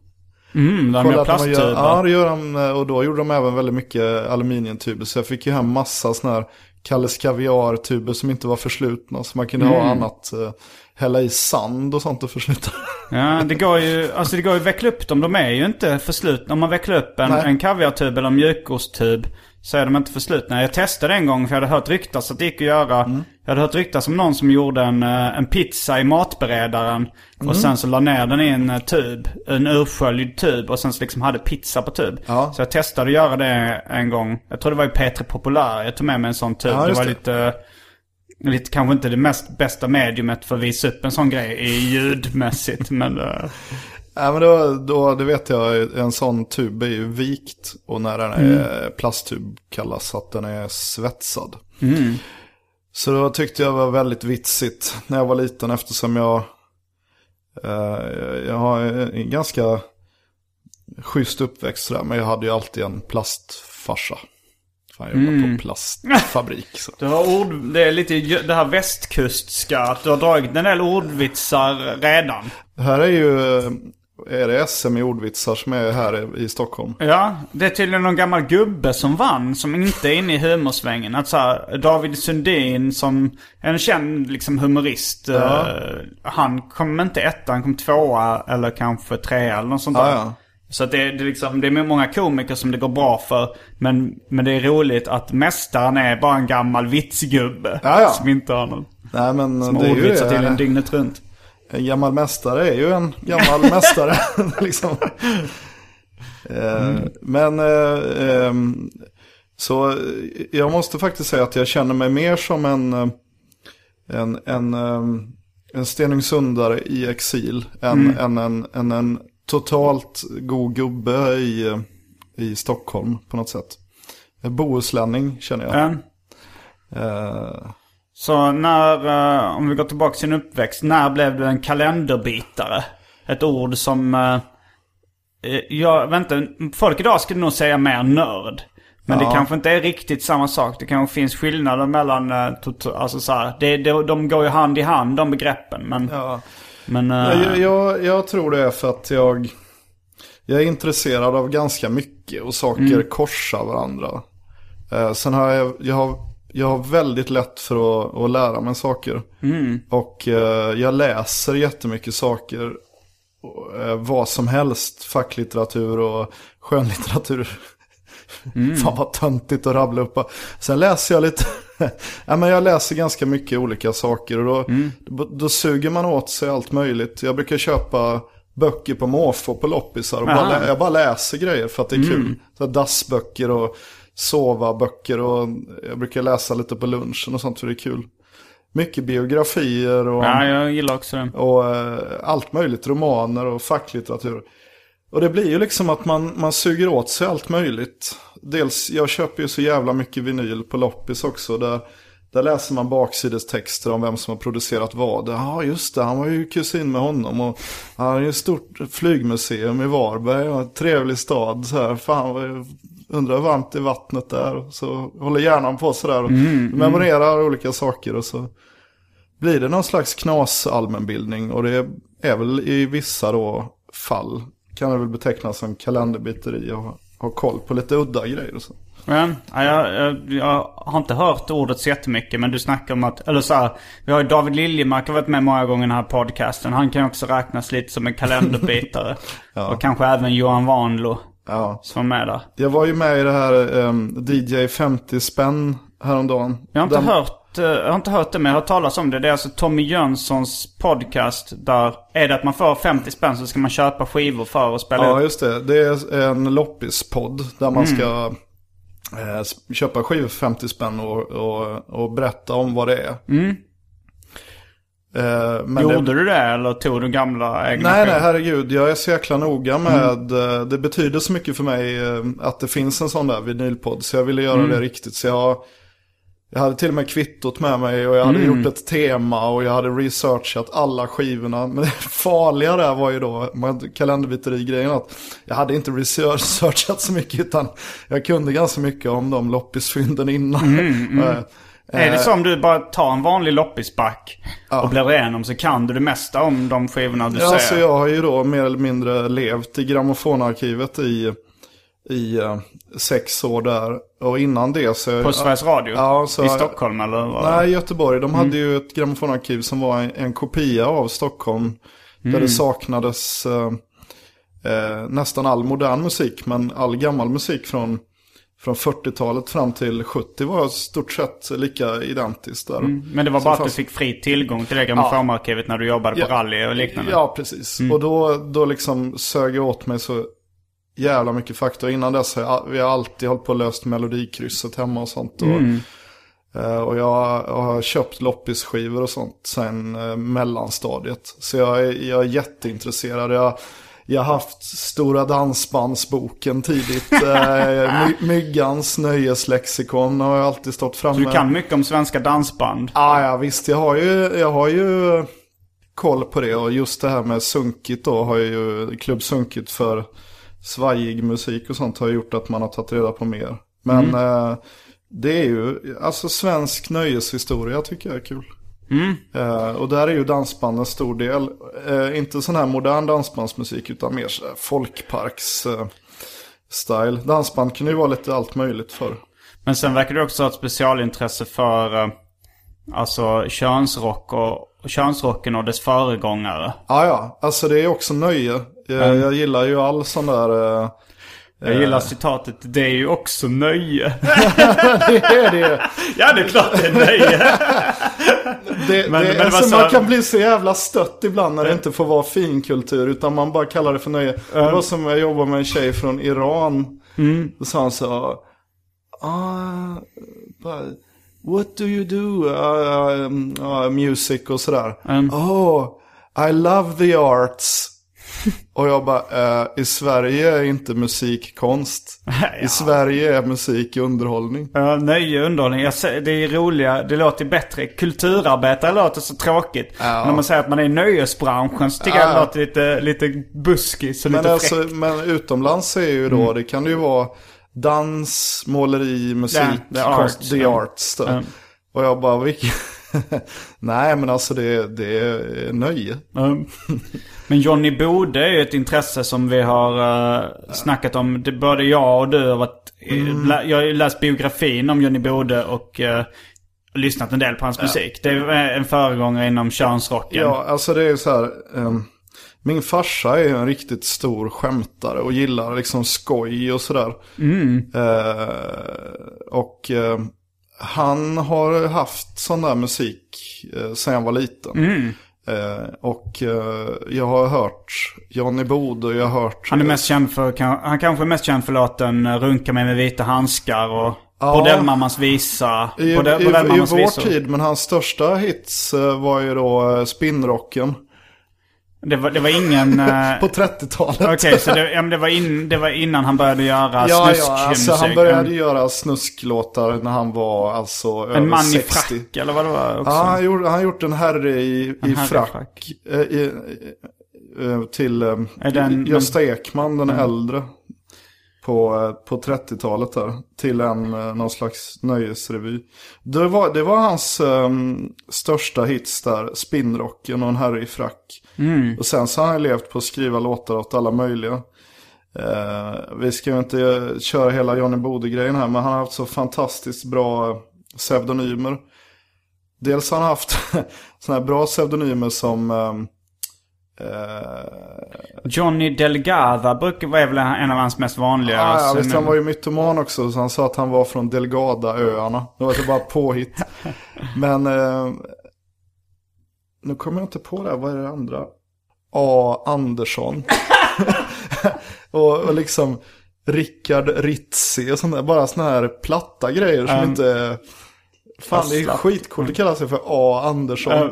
Mm, de Kolla gör att de gör- Ja, det gör de. eh, Och då gjorde de även väldigt mycket aluminiumtuber. Så jag fick ju hem massa sådana här Kalles Kaviar-tuber som inte var förslutna. Så man kunde Mm. ha annat. eh, Hälla i sand och sånt och försluta. Ja, det går ju, alltså det går ju att veckla upp dem. De är ju inte förslutna. Om man vecklar upp en, Nej. en kaviartub eller en mjukosttub så är de inte förslutna. Jag testade en gång för jag hade hört ryktas att det gick att göra. Mm. Jag hade hört ryktas om någon som gjorde en, eh, en pizza i matberedaren. Mm. Och sen så la ner den i en eh, tub. En ursköljd tub. Och sen så liksom hade pizza på tub. Ja. Så jag testade att göra det en gång. Jag tror det var i P3 Populär. Jag tog med mig en sån tub. Ja, det var det. lite... Lite, kanske inte det mest bästa mediumet för att visa upp en sån grej i ljudmässigt. men... (laughs) Nej men då, då, det vet jag, en sån tub är ju vikt. Och när den är plasttub kallas att den är svetsad. Så då tyckte jag var väldigt vitsigt när jag var liten eftersom jag, eh, jag har en ganska schysst uppväxt sådär. Men jag hade ju alltid en plastfarsa. Fan, jag jobbade på plastfabrik. Så. (laughs) Du har ord, det är lite det här västkustska, att du har dragit en del ordvitsar redan. Det här är ju, är det SM i ordvitsar som är här i Stockholm? Ja, det är tydligen någon gammal gubbe som vann, som inte är inne i humorsvängen. Att så här, David Sundin som en känd liksom humorist. eh, han kom inte etta, han kom tvåa eller kanske trea eller något sånt där. Ja, ja. Så att det, det, är liksom, det är många komiker som det går bra för. Men, men det är roligt att mästaren är bara en gammal vitsgubbe. Ja, ja. Som inte har någon. Nej men Som det är ju ordvitsar till en det. dygnet runt. En gammal mästare är ju en gammal (laughs) mästare. (laughs) liksom. Eh, Men eh, ehm, så eh, jag måste faktiskt säga att jag känner mig mer som en, en, en, ehm, en Stenungsundare i exil. Än, än, en, än en totalt god gubbe i, i Stockholm på något sätt. En bohuslänning känner jag. Ja. Så när, eh, om vi går tillbaka till sin uppväxt, när blev du en kalenderbitare? Ett ord som, eh, eh, jag vet inte, folk idag skulle nog säga mer nörd. Men det kanske inte är riktigt samma sak. Det kanske finns skillnader mellan, alltså så här, det, det, de går ju hand i hand de begreppen. Men, ja. men eh, Jag, jag, jag tror det är för att jag, jag är intresserad av ganska mycket och saker korsar varandra. Eh, sen har jag, jag, har, jag har väldigt lätt för att, att lära mig saker. Och eh, jag läser jättemycket saker. Eh, vad som helst, facklitteratur och skönlitteratur. (laughs) Fan vad töntigt att rabbla upp. Sen läser jag lite, (laughs) ja, men jag läser ganska mycket olika saker. Och då, då, då suger man åt sig allt möjligt. Jag brukar köpa böcker på måfå på loppisar. Och bara, jag bara läser grejer för att det är kul. Så dassböcker och sova-böcker. Och jag brukar läsa lite på lunchen och sånt för det är kul. Mycket biografier och, ja, jag gillar också det. och eh, allt möjligt. Romaner och facklitteratur. Och det blir ju liksom att man, man suger åt sig allt möjligt. Dels, jag köper ju så jävla mycket vinyl på loppis också. Där, där läser man baksidestexter om vem som har producerat vad. Ja, just det, han var ju kusin med honom. Och han har ju ett stort flygmuseum i Varberg. Och en trevlig stad. Så här, fan, undrar hur varmt i vattnet där. Och så håller hjärnan på sådär. Och memorerar olika saker. Och så blir det någon slags knas allmänbildning. Och det är väl i vissa då fall kan det väl betecknas som kalenderbiteri och ha, koll på lite udda grejer och så. Men, ja, jag, jag, jag har inte hört ordet så jättemycket men du snackar om att, eller så här, vi har ju David Liljemark har varit med många gånger i den här podcasten. Han kan också räknas lite som en kalenderbitare. (laughs) Och kanske även Johan Vanlo Ja. som är med där. Jag var ju med i det här ehm, DJ 50 spänn häromdagen. Jag har inte Den- hört eh, jag har inte hört det men jag har hört talas om det. Det är alltså Tommy Jönssons podcast. Där är det att man får 50 spänn så ska man köpa skivor för att spela Ja, ut. just det. Det är en loppispodd där man ska eh, köpa skivor för 50 spänn och, och, och berätta om vad det är. Eh, men Gjorde det, du det eller tog du gamla egna Nej, nej, herregud. Jag är så jäkla noga med, eh, det betyder så mycket för mig eh, att det finns en sån där vinylpodd. Så jag ville göra det riktigt. Så jag, jag hade till och med kvittot med mig och jag hade gjort ett tema och jag hade researchat alla skivorna. Men det farliga där var ju då, med kalenderbyteri-grejen, att jag hade inte researchat så mycket utan jag kunde ganska mycket om de loppisfynden innan. (laughs) Eh, Är det så om du bara tar en vanlig loppisback och bläddrar igenom så kan du det mesta om de skivorna du Ja, ser? så jag har ju då mer eller mindre levt i grammofonarkivet i, i eh, sex år där. Och innan det så... På Sveriges Radio? Ja, så- I Stockholm eller? vad? Nej, Göteborg. De Mm. hade ju ett grammofonarkiv som var en, en kopia av Stockholm. Där Mm. det saknades eh, eh, nästan all modern musik. Men all gammal musik från, från 40-talet fram till 70 var stort sett lika identiskt där. Men det var bara att du fanns- fick fri tillgång till det grammofonarkivet när du jobbade på Ja. rally och liknande? Ja, precis. Och då, då liksom sög jag åt mig så jävla mycket fakta. Innan dess har jag, vi har alltid hållit på och löst melodikrysset hemma och sånt. Och, eh, och jag, jag har köpt loppisskivor och sånt sen eh, mellanstadiet. Så jag är, jag är jätteintresserad. Jag, jag har haft Stora Dansbandsboken tidigt. Eh, My, Myggans nöjeslexikon har jag alltid stått framme. Så du kan mycket om svenska dansband? Ja, ja visst. Jag har ju, jag har ju koll på det. Och just det här med sunkigt då har ju, Klubb Sunkigt för svajig musik och sånt har gjort att man har tagit reda på mer. Men eh, det är ju, alltså svensk nöjeshistoria tycker jag är kul. Eh, och där är ju dansband en stor del. Eh, inte sån här modern dansbandsmusik utan mer så här folkparks eh, style. Dansband kan ju vara lite allt möjligt för. Men sen verkar du också ha ett specialintresse för eh, alltså könsrock och, och könsrocken och dess föregångare. Ja, ja. Alltså det är också nöje. Jag, jag gillar ju all sån där... Jag gillar citatet Det är ju också nöje. (laughs) det är det. ja, det är klart det är nöje. (laughs) det, Men- det men alltså, så- Man kan bli så jävla stött ibland när det inte får vara finkultur. Utan man bara kallar det för nöje. Det var som jag jobbade med en tjej från Iran. Mm. Då sa han så... Ah, bara, what do you do? Uh, um, uh, music och sådär. Mm. Oh, I love the arts. Och jag bara, eh, i Sverige är inte musik konst. (laughs) I Sverige är musik underhållning. Ja, nöje och underhållning. Jag det är roliga, det låter bättre. Kulturarbetare låter så tråkigt. Men om man säger att man är i nöjesbranschen så tycker jag det Ja. låter lite, lite buskis och Men, lite alltså, fräckt. men utomlands är ju då, det kan det ju vara dans, måleri, musik, Ja, the konst, arts, the ja. arts. Ja. Och jag bara, vilken... (laughs) Nej men alltså det, det är nöje. Mm. (laughs) Men Johnny Bode är ju ett intresse som vi har uh, snackat om. Det, både jag och du har varit... Mm. lä- Jag har ju läst biografin om Johnny Bode och uh, lyssnat en del på hans musik. Det är en föregångare inom könsrocken. Ja, alltså det är ju så här. ehm, min farsa är ju en riktigt stor skämtare och gillar liksom skoj och sådär. Eh, och eh, han har haft sån där musik eh, sen jag var liten. Eh, och eh, jag har hört Johnny Bode och jag har hört... Han är mest känd för, han kanske är mest känd för låten eh, Runka mig med vita handskar och Ja. Bordellmammans visa. I, Bordell, i, I vår visor. tid, men hans största hits eh, var ju då Spinnrocken. Det var, det var ingen... (laughs) eh, På 30-talet. Okej, så det, ja, det, var in, det var innan han började göra Ja, ja, snuskmusik. alltså han började göra snusklåtar när han var alltså över En man 60. i frack eller vad det var också. Ja, han gjorde, han gjort en herre i, En i herre i frack. frack. eh, i, till eh, den- Gösta Ekman, den äldre. På, på 30-talet där. Till en, eh, någon slags nöjesrevy. Det var, det var hans ehm, största hits där. Spinnrocken och en herre i frack. Och sen så har han levt på att skriva låtar åt alla möjliga. Eh, vi ska ju inte eh, köra hela Johnny Bode-grejen här. Men han har haft så fantastiskt bra pseudonymer. Dels har han haft (laughs) sådana här bra pseudonymer som Eh, Johnny Delgada brukar vara väl en av hans mest vanliga. Ja, ja, visst, han var ju mytoman också, så han sa att han var från Delgadaöarna. Det var inte bara påhitt. (laughs) Men eh, nu kommer jag inte på det, här. vad är det andra? A. Andersson. (laughs) och, och liksom Rickard Ritzi och sånt där. Bara såna här platta grejer som Um, inte... Fan, det är skitcoolt att kalla sig för A. Andersson. Um,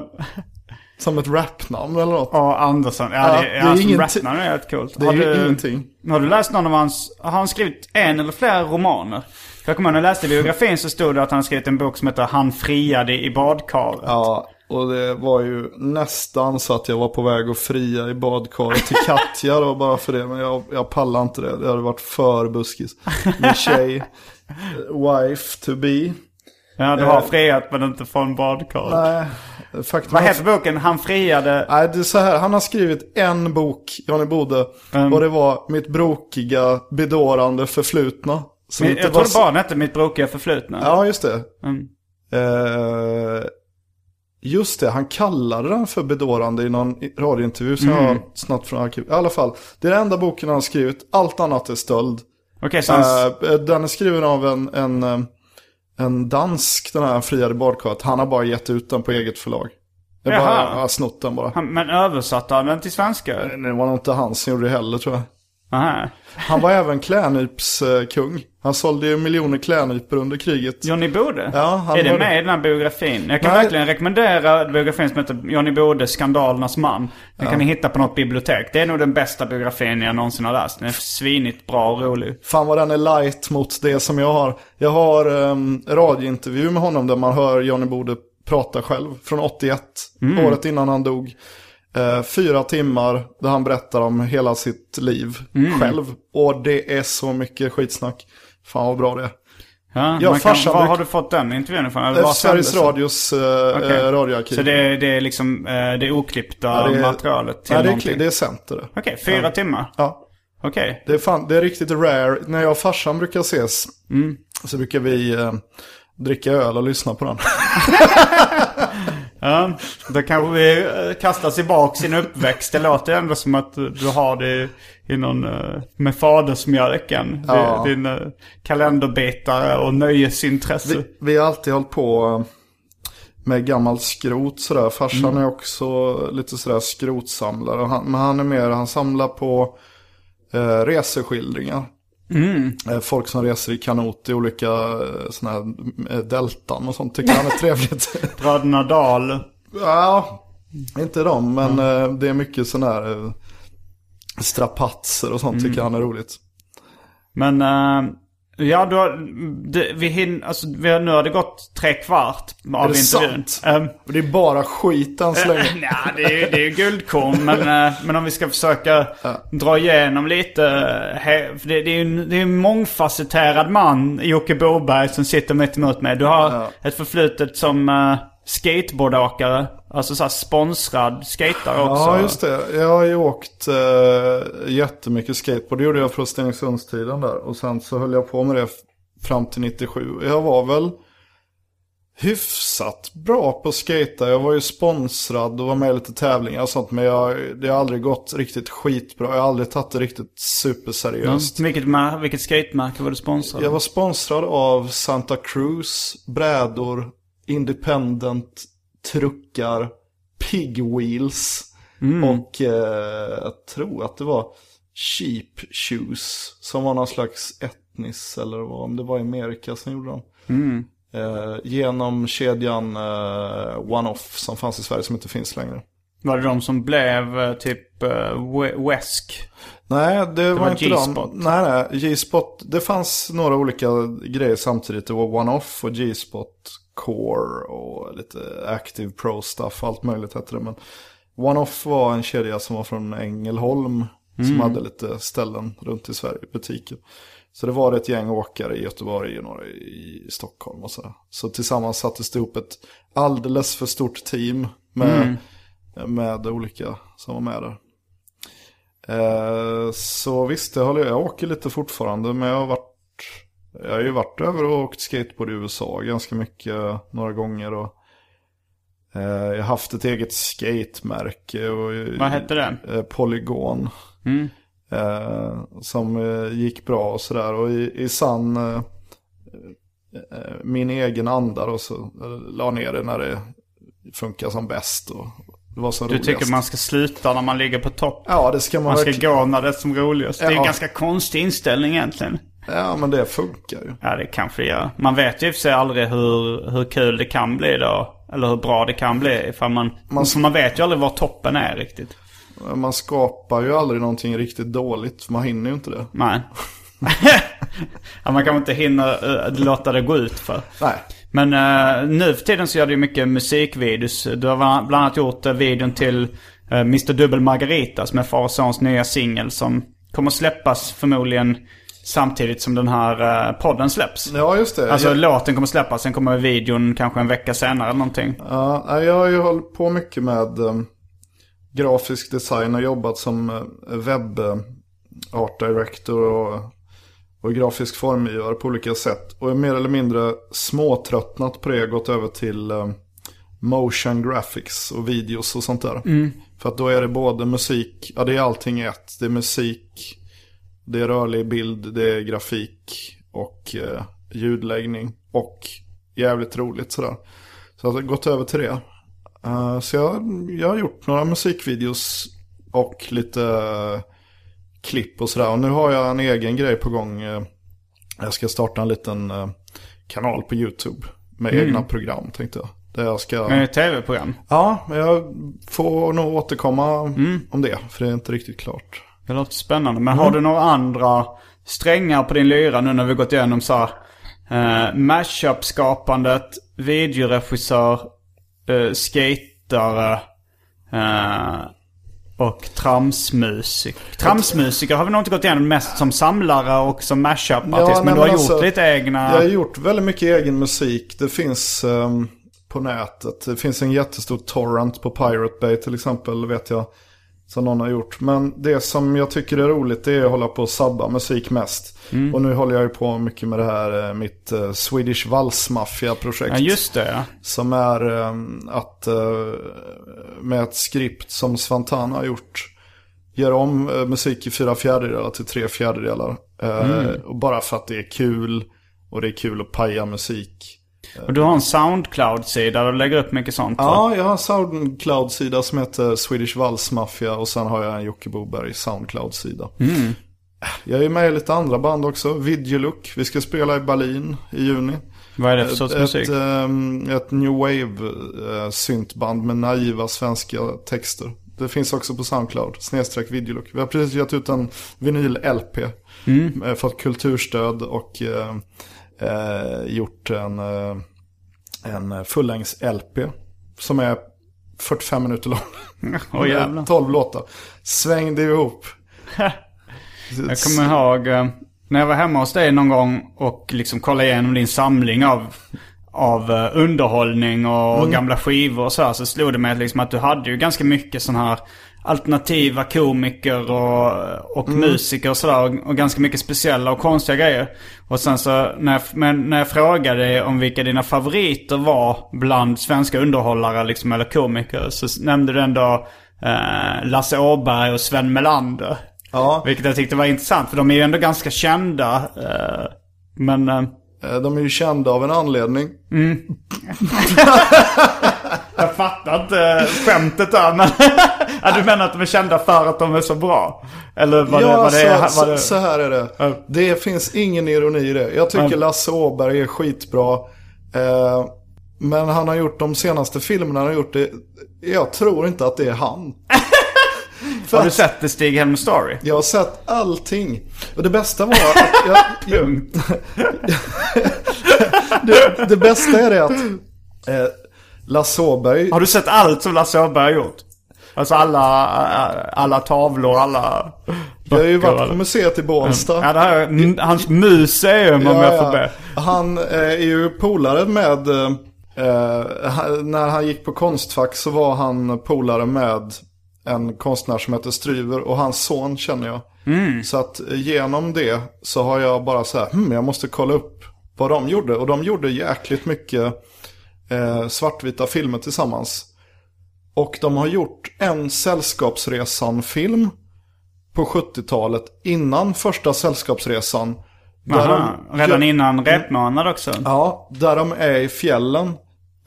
Som ett rapnamn eller något. Ja, Andersson. Ja, Ja, det, det är hans rapnamn är rätt coolt. Det är har, ju du, ingenting. har du läst någon av hans... Har han skrivit en eller flera romaner? Jag kommer ihåg när jag läste biografin så stod det att han skrivit en bok som heter Han friade i badkaret. Ja, och det var ju nästan så att jag var på väg att fria i badkaret till Katja då, (laughs) bara för det. Men jag, jag pallar inte det. Det hade varit för buskis. Min tjej, eh, (laughs) wife to be. Ja, du har friat men inte från badkaret. Nej, faktum Vad heter boken? Han friade... Nej, det är så här. Han har skrivit en bok, Johnny Bode. Mm. Och det var mitt brokiga, bedårande förflutna. Som inte jag trodde så- bara den hette Mitt brokiga förflutna. Ja, just det. Mm. Eh, just det, han kallade den för bedårande i någon radiointervju som jag Mm. har snabbt från arkiv. I alla fall, det är den enda boken han har skrivit. Allt annat är stöld. Okej, så. Eh, den är skriven av en, en, eh, en dansk, den här friade badkaret. Han har bara gett ut den på eget förlag. Det är bara, Jaha. jag har snott den bara. han, men översatte han den till svenska? Det var nog inte han som gjorde det heller tror jag. Aha. Han var även klädnypskung. Han sålde ju miljoner klädnypor under kriget. Johnny Bode? Ja, han är det med i den här biografin? Jag kan Nej. verkligen rekommendera biografin som heter Johnny Bode, Skandalernas man. Den kan ni hitta på något bibliotek. Det är nog den bästa biografin jag någonsin har läst. Den är svinigt bra och rolig. Fan vad den är light mot det som jag har. Jag har um, radiointervju med honom där man hör Johnny Bode prata själv. Från 81, året innan han dog. Eh, fyra timmar där han berättar om hela sitt liv själv. Och det är så mycket skitsnack. Fan vad bra det är. Ja, Ja, kan, var har du fått den intervjun ifrån? Eller Eh, var Sveriges? Radios eh, Okej. eh, radioarkiv. Så det, det är liksom eh, det oklippta Ja, det är- materialet till Nej, det är, det är det. Okej, fyra timmar? Ja. Okej. Det är, fan, det är riktigt rare. När jag och farsan brukar ses Mm. så brukar vi eh, dricka öl och lyssna på den. (laughs) Ja, då kanske vi eh, kastar tillbaka sin uppväxt. Det låter ändå som att du har det i någon, eh, med fadersmjölken. Ja. Din, eh, kalenderbitare och nöjesintresse. Vi, vi har alltid hållit på med gammalt skrot sådär. Farsan Mm. är också lite sådär skrotsamlare. Han, men han är mer, han samlar på eh, reseskildringar. Mm. Eh, folk som reser i kanot i olika eh, sådana här eh, deltan och sånt tycker han är trevligt. (laughs) Bröderna Dahl. ja, inte dem, men eh, det är mycket sådana här strapatser och sånt Mm. tycker han är roligt. Men eh, ja, du har, vi, hin, alltså, vi har, nu har det gått tre kvart av Är det intervjun. sant? Ehm, Och det är bara skit än så länge. (laughs) Ja, det är det är guldkorn. Men, (laughs) eh, men om vi ska försöka dra igenom lite. eh, he- det, det är en, det är en mångfacetterad man, Jocke Boberg, som sitter mitt emot mig. Du har Ja. ett förflutet som uh, skateboardåkare. Alltså såhär sponsrad skatare också. Ja, just det. Jag har ju åkt eh, jättemycket skateboard. Det gjorde jag från Stenungsundstiden där. Och sen så höll jag på med det fram till 97. Jag var väl hyfsat bra på att skata. Jag var ju sponsrad och var med i lite tävlingar och sånt. Men jag, det har aldrig gått riktigt skitbra. Jag har aldrig tagit det riktigt superseriöst. Vilket, ma- vilket skatemärke var du sponsrad Jag var sponsrad av Santa Cruz, brädor, Independent, truckar, Pig Wheels och eh, jag tror att det var Cheap Shoes som var någon slags etnis eller vad, om det var Amerika som gjorde dem. Eh, genom kedjan eh, One-Off som fanns i Sverige som inte finns längre. Var det de som blev eh, typ uh, We- Wesk? Nej, det, var, var inte G-spot. de. Nej, nej. G-spot. Det fanns några olika grejer samtidigt. Det var One-Off och G-spot Core och lite Active Pro Stuff. Allt möjligt hette det. Men One-Off var en kedja som var från Ängelholm. Som hade lite ställen runt i Sverige, butiker. Så det var ett gäng åkare i Göteborg och några i Stockholm och sådär. Så tillsammans sattes det ihop ett alldeles för stort team med, med olika som var med där. Eh, så visst, jag, håller, jag åker lite fortfarande. Men jag har varit jag har ju varit över och åkt skateboard i USA ganska mycket några gånger. Och, Eh, jag har haft ett eget skatemärke. Och, Vad hette det? Eh, Polygon. Eh, som eh, gick bra och sådär. Och i, i sann eh, eh, min egen anda då så eh, la ner det när det funkar som bäst. Och det var som Du roligast. tycker man ska sluta när man ligger på topp? Ja, det ska man, Man ska verkligen- gå när det är som roligast. Det är en Ja. ganska konstig inställning egentligen. Ja, men det funkar ju. Ja, det kanske det gör. Man vet ju i och för sig aldrig hur, hur kul det kan bli då. Eller hur bra det kan bli. Ifall man, man, man vet ju aldrig var toppen är riktigt. Man skapar ju aldrig någonting riktigt dåligt. Man hinner ju inte det. Nej. (laughs) ja, man kan inte hinna uh, låta det gå ut för. Nej. Men eh, nu för tiden så gör du mycket musikvideos. Du har bland annat gjort uh, videon till Mr Dubbel Margarita som är far och sons nya singel som kommer släppas förmodligen samtidigt som den här uh, podden släpps. Ja, just det. Alltså jag, låten kommer släppas, sen kommer videon kanske en vecka senare eller någonting. ja, jag har ju hållit på mycket med eh, grafisk design och jobbat som eh, webb eh, art director och, och grafisk formgivare på olika sätt. Och är mer eller mindre småtröttnat på det gått över till eh, motion graphics och videos och sånt där. För att då är det både musik, ja det är allting i ett. Det är musik, det är rörlig bild, det är grafik och eh, ljudläggning. Och jävligt roligt sådär. Så jag har gått över till det. Eh, så jag, jag har gjort några musikvideos och lite eh, klipp och sådär. Och nu har jag en egen grej på gång. eh, jag ska starta en liten kanal på YouTube. Med egna program tänkte jag. Där jag ska... Ett tv-program. Ja, men jag får nog återkomma om det. För det är inte riktigt klart. Det låter spännande. Men har du några andra strängar på din lyra nu när vi gått igenom så här, eh, mashup-skapandet, videoregissör, eh, skatare eh, och tramsmusik. Tramsmusiker har vi nog inte gått igenom mest som samlare och som mashup-artist. men nej, du har gjort alltså, lite egna... Jag har gjort väldigt mycket egen musik. Det finns ehm, på nätet. Det finns en jättestor torrent på Pirate Bay till exempel, vet jag. Som någon har gjort. Men det som jag tycker är roligt det är att hålla på och sabba musik mest. Mm. Och nu håller jag ju på mycket med det här, eh, mitt eh, Swedish Vals Mafia-projekt. Ja, just det ja. Som är ehm, att eh, med ett skript som Svantana har gjort. Gör om eh, musik i fyra fjärdedelar till tre fjärdedelar. Eh, Och bara för att det är kul. Och det är kul att paja musik. Och du har en Soundcloud-sida där du lägger upp mycket sånt. va? Ja, jag har en Soundcloud-sida som heter Swedish Vals Mafia. Och sen har jag en Jocke Boberg Soundcloud-sida. Jag är med i lite andra band också. Videolook. Vi ska spela i Berlin i juni. Vad är det för sorts ett, musik? Ett, ehm, ett new wave uh, syntband med naiva svenska texter. Det finns också på Soundcloud, snedstreck videolook. Vi har precis gett ut en vinyl-LP. Mm. eh, Fått kulturstöd och eh, eh, gjort en, eh, en fullängds-LP. Som är 45 minuter lång. (laughs) Jävlar. (laughs) 12 låtar. Svängde ihop. (laughs) Jag kommer ihåg eh, när jag var hemma hos dig någon gång och liksom kollade igenom din samling av, av eh, underhållning och gamla skivor och så här. Så slog det mig liksom att du hade ju ganska mycket sån här alternativa komiker och, och musiker och sådär. Och, ganska mycket speciella och konstiga grejer. Och sen så när jag, men när jag frågade om vilka dina favoriter var bland svenska underhållare liksom, eller komiker. Så nämnde du ändå eh, Lasse Åberg och Sven Melander. Ja, Vilket jag tyckte var intressant för de är ju ändå ganska kända. eh, men eh, eh, de är ju kända av en anledning. (laughs) jag fattar inte skämtet där. Men ja, du menar att de är kända för att de är så bra? Eller vad det, ja, vad det, så, vad det, så, så här är det. Det finns ingen ironi i det. Jag tycker. Lasse Åberg är skitbra. Eh, men han har gjort de senaste filmerna han har gjort det. Jag tror inte att det är han. För (laughs) Har du sett The Stig Helm Story? Jag har sett allting. Och det bästa var att jag, jag, (laughs) (laughs) det, det bästa är det att eh, Lasse Åberg. Har du sett allt som Lasse Åberg har gjort? Alltså alla, alla tavlor, alla Jag har ju varit på museet i Bålsta. Ja, det här hans museum om jag får be. Han eh, är ju polare med, eh, eh, när han gick på Konstfack så var han polare med en konstnär som heter Stryver och hans son känner jag. Mm. Så att genom det så har jag bara så här, hmm, jag måste kolla upp vad de gjorde. Och de gjorde jäkligt mycket eh, svartvita filmer tillsammans. Och de har gjort en Sällskapsresan-film på 70-talet innan första Sällskapsresan. Aha, de- redan innan repmånad också? Ja, där de är i fjällen.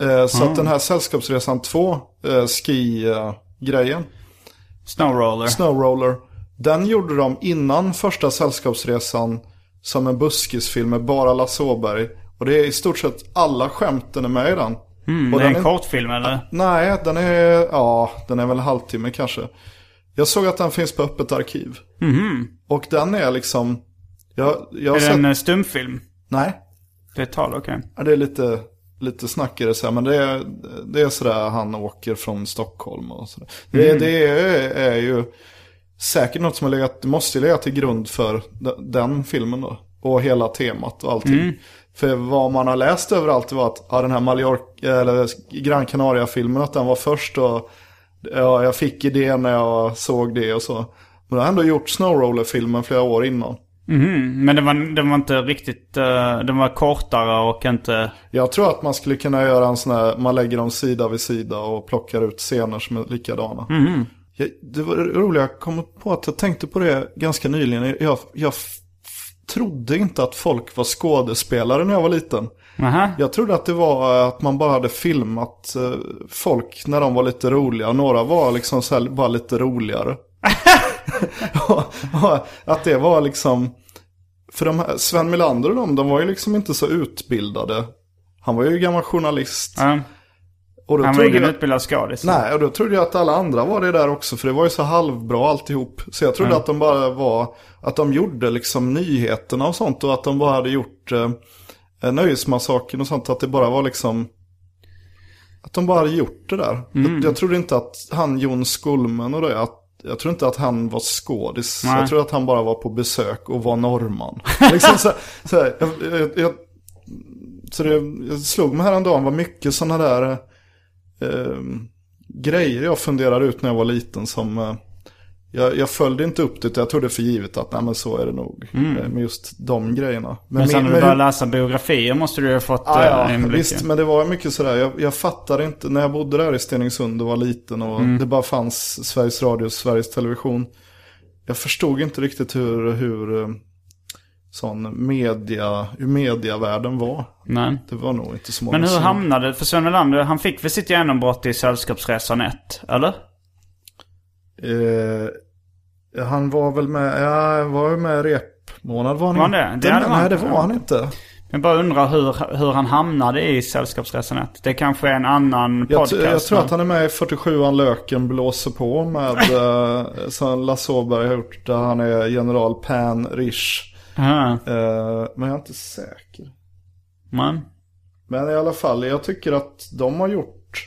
Eh, så att den här Sällskapsresan 2, eh, ski-grejen, Snowroller. Snowroller, den gjorde de innan första Sällskapsresan som en buskisfilm med bara Lasse Åberg. Och det är i stort sett alla skämten är med i den. Mm, Och det är en kortfilm eller? Nej, den är, ja, den är väl en halvtimme kanske. Jag såg att den finns på öppet arkiv. Och den är liksom, jag, jag Är det sett, en eh, stumfilm? nej, Det är ett tal, okej. Ja, det är lite, lite snackigare så här, men det är, det är sådär han åker från Stockholm och sådär. Det, det är, är ju säkert något som har legat, det måste ju lägga till grund för de- den filmen då. Och hela temat och allting. För vad man har läst överallt var att ja, den här Mallorca, eller Gran Canaria-filmen, att den var först och ja, jag fick idén när jag såg det och så. Men jag har ändå gjort Snowroller-filmen flera år innan. Mhm, Men den var, den var inte riktigt... eh, den var kortare och inte... Jag tror att man skulle kunna göra en sån här, man lägger dem sida vid sida och plockar ut scener som är likadana. Jag, det var roligt, jag kom på att jag tänkte på det ganska nyligen. Jag, jag trodde inte att folk var skådespelare när jag var liten. Aha. Jag trodde att det var att man bara hade filmat eh, folk när de var lite roliga. Några var liksom så här, bara lite roligare. (laughs) och, och att det var liksom... För de här, Sven Melander och de, de var ju liksom inte så utbildade. Han var ju gammal journalist. Ja, Och då han var ingen jag, utbildad skådis. Nej, och då trodde jag att alla andra var det där också. För det var ju så halvbra alltihop. Så jag trodde att de bara var, att de gjorde liksom nyheterna och sånt. Och att de bara hade gjort eh, Nöjesmassakern och sånt. Att det bara var liksom, att de bara hade gjort det där. Jag, jag trodde inte att han Jon Skulmen och det, att jag tror inte att han var skådis. Nej. Jag tror att han bara var på besök och var norrman. (laughs) liksom så, så, här, jag, jag, jag, så det jag slog mig häromdagen vad mycket sådana där eh, grejer jag funderade ut när jag var liten som... Eh, jag, jag följde inte upp det, jag trodde för givet att nej, men så är det nog. Eh, med just de grejerna. Men sen med- när du började läsa biografier måste du ju ha fått Ja, eh, ja inblick visst, men det var mycket sådär. Jag, jag fattade inte, när jag bodde där i Stenungsund och var liten och Mm. det bara fanns Sveriges Radio och Sveriges Television. Jag förstod inte riktigt hur, hur eh, sån media, hur mediavärlden var. Nej. Det var nog inte så många Men hur som- hamnade... För Sven Melander, han fick väl sitt genombrott i Sällskapsresan 1? Eller? Eh, han var väl med, ja, var ju med repmånad var han Var han inte? det? Det hade Nej, varit- det var han inte. Jag bara undrar hur, hur han hamnade i Sällskapsresan 1. Det kanske är en annan Jag, podcast. t- jag tror men- att han är med i 47an Löken blåser på med, (laughs) eh, som Lasse Åberg har gjort, där han är general Pan Rish. Eh, men jag är inte säker. men. Men i alla fall, jag tycker att de har gjort...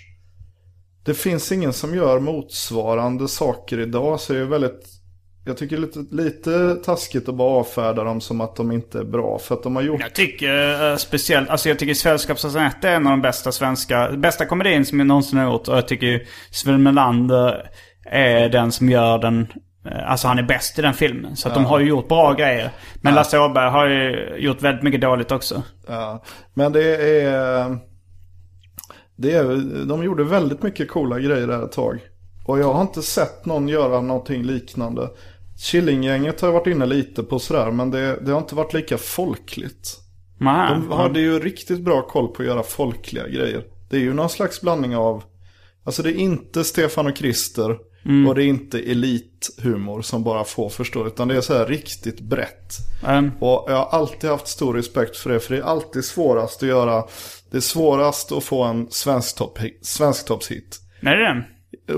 Det finns ingen som gör motsvarande saker idag, så det är väldigt... Jag tycker lite, lite taskigt att bara avfärda dem som att de inte är bra. För att de har gjort... Jag tycker eh, speciellt, alltså jag tycker Sällskapsresan 1 är en av de bästa svenska, bästa komedin som jag någonsin har gjort. Och jag tycker ju Sven Melander är den som gör den, alltså han är bäst i den filmen. Så att de har ju gjort bra grejer. Men Lasse Åberg har ju gjort väldigt mycket dåligt också. Ja, men det är... Det är, de gjorde väldigt mycket coola grejer där ett tag. Och jag har inte sett någon göra någonting liknande. Killinggänget har jag varit inne lite på sådär, men det, det har inte varit lika folkligt. Nej. De hade ju riktigt bra koll på att göra folkliga grejer. Det är ju någon slags blandning av... Alltså det är inte Stefan och Krister och det är inte elithumor som bara få förstår. Utan det är så här riktigt brett. Ehm, Och jag har alltid haft stor respekt för det. För det är alltid svårast att göra. Det är svårast att få en svensktopp- svensktoppshit. är det den?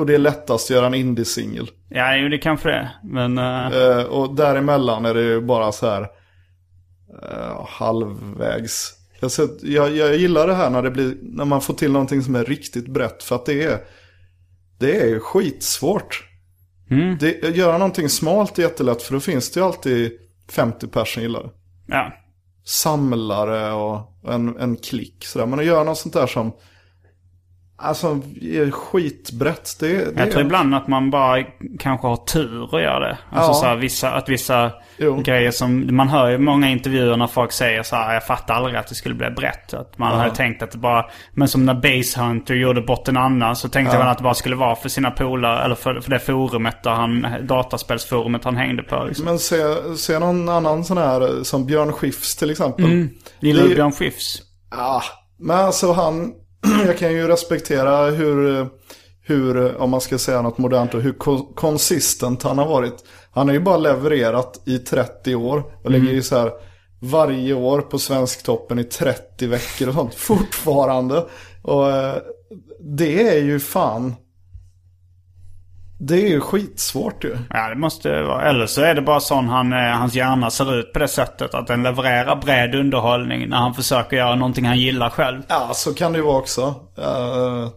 Och det är lättast att göra en indie-singel. Ja, jo, det kanske det är. Men... Eh, och däremellan är det ju bara så här eh, halvvägs. Jag, jag, jag gillar det här när, det blir, när man får till någonting som är riktigt brett. För att det är, det är skitsvårt. Det, att göra någonting smalt är jättelätt för då finns det ju alltid 50 personer gillar det. ja. Samlare och en, en klick sådär. Men att göra något sånt där som... Alltså, skitbrett. Det, det Jag tror är- ibland att man bara kanske har tur att göra det. Alltså Ja. så här, vissa, att vissa Jo. grejer som... Man hör ju många intervjuer när folk säger så här, jag fattar aldrig att det skulle bli brett. Att man hade tänkt att det bara... Men som när Base Hunter gjorde Botten Anna så tänkte man att det bara skulle vara för sina polare, eller för, för det forumet där han... Dataspelsforumet han hängde på liksom. Men se, se någon annan sån här, som Björn Skifs till exempel. Gillar Det- du Björn Skifs? Ja, men alltså han, (clears throat) jag kan ju respektera hur, hur, om man ska säga något modernt, hur ko- konsistent han har varit. Han har ju bara levererat i 30 år och ligger ju så här varje år på Svensktoppen i 30 veckor och sånt fortfarande. Och eh, det är ju fan, det är ju skitsvårt ju. Ja, det måste vara. Eller så är det bara sån han, eh, hans hjärna ser ut på det sättet. Att den levererar bred underhållning när han försöker göra någonting han gillar själv. Ja, så kan det ju vara också. Eh,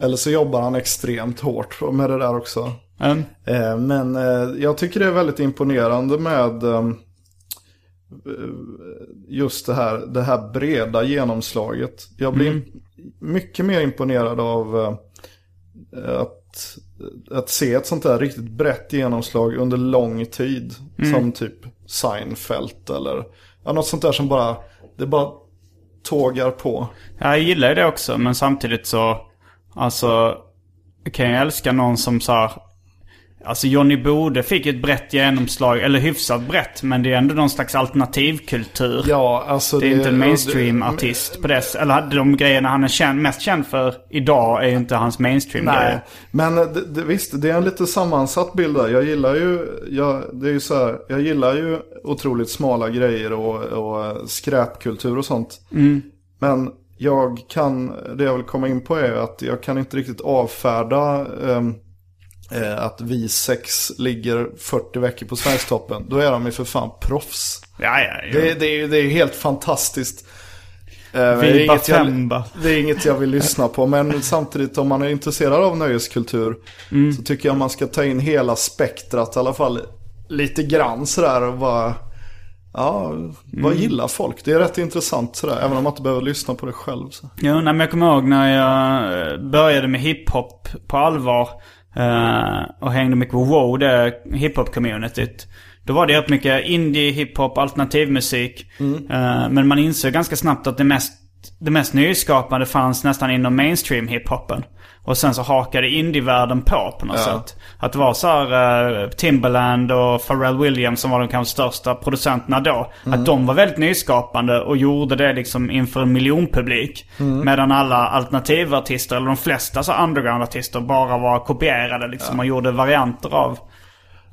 eller så jobbar han extremt hårt med det där också. Mm. Eh, Men jag tycker det är väldigt imponerande med eh, just det här, det här breda genomslaget. Jag blir mycket mer imponerad av eh, att, att se ett sånt där riktigt brett genomslag under lång tid. Som typ Seinfeld eller ja, något sånt där som bara, det bara tågar på. Jag gillar ju det också, men samtidigt så... Alltså... Kan jag älska någon som så här, Alltså Johnny Bode fick ett brett genomslag, eller hyfsat brett, men det är ändå någon slags alternativkultur. Ja, alltså Det är inte en mainstream-artist på det Eller de grejerna han är känd, mest känd för idag är ju inte hans Nej, mainstream-grejer. men det, det, visst, det är en lite sammansatt bild där. Jag gillar ju, jag, det är ju så här, jag gillar ju otroligt smala grejer och, och skräpkultur och sånt. Men jag kan, det jag vill komma in på är att jag kan inte riktigt avfärda ehm, eh, att vi sex ligger 40 veckor på Sverigetoppen. Då är de ju för fan proffs. Ja, ja, ja. Det, det, är ju- det är helt fantastiskt. Eh, det, är inget jag, det är inget jag vill lyssna på. Men samtidigt om man är intresserad av nöjeskultur. Mm. Så tycker jag man ska ta in hela spektrat i alla fall. Lite grann sådär och bara. Ja, vad Mm. gillar folk? Det är rätt intressant sådär. Även om man inte behöver lyssna på det själv. Så. Jo, nej, men jag kommer ihåg när jag eh, började med hiphop på allvar. Eh, och hängde mycket på WoW, det hiphop-communityt. Då var det rätt mycket indie, hiphop, alternativmusik. Eh, men man insåg ganska snabbt att det mest, det mest nyskapande fanns nästan inom mainstream hiphopen. Och sen så hakade indievärlden på på något sätt. Att det var så här eh, Timberland och Pharrell Williams som var de kanske största producenterna då. Att de var väldigt nyskapande och gjorde det liksom inför en miljonpublik. Medan alla alternativartister, eller de flesta så underground-artister bara var kopierade liksom och gjorde varianter av,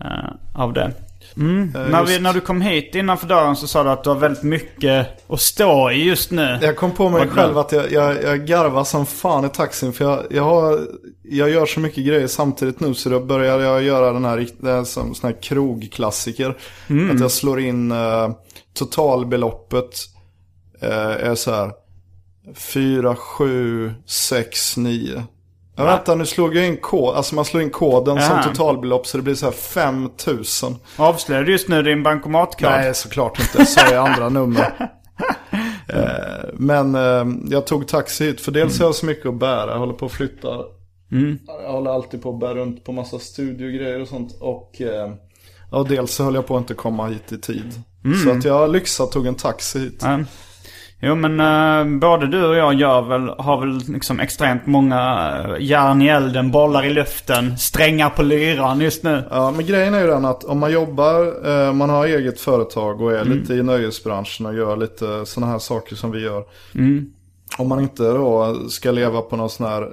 eh, av det. Mm. när, vi, när du kom hit innanför dörren så sa du att du har väldigt mycket att stå i just nu. Jag kom på mig Vad själv att jag, jag, jag garvar som fan i taxin. För jag, jag, har, jag gör så mycket grejer samtidigt nu så då börjar jag göra den här, det här sån här krogklassiker. Mm. Att jag slår in eh, totalbeloppet eh, är så här 4, 7, 6, 9. Ja, vänta, nu slog jag in kod. Alltså man slår in koden Jaha. som totalbelopp så det blir så här 5000. Avslöjar du just nu din bankomatkod? Nej, såklart inte. Så är andra nummer. (laughs) Eh, Men eh, jag tog taxi hit för dels har jag så mycket att bära. Jag håller på att flytta. Jag håller alltid på att bära runt på massa studiogrejer och sånt. Och eh, dels så höll jag på att inte komma hit i tid. Så att jag lyxat tog en taxi hit. Jo men eh, både du och jag gör väl, har väl liksom extremt många uh, järn i elden, bollar i luften, strängar på lyran just nu. Ja, men grejen är ju den att om man jobbar, eh, man har eget företag och är lite i nöjesbranschen och gör lite sådana här saker som vi gör. Om man inte då ska leva på någon sån här,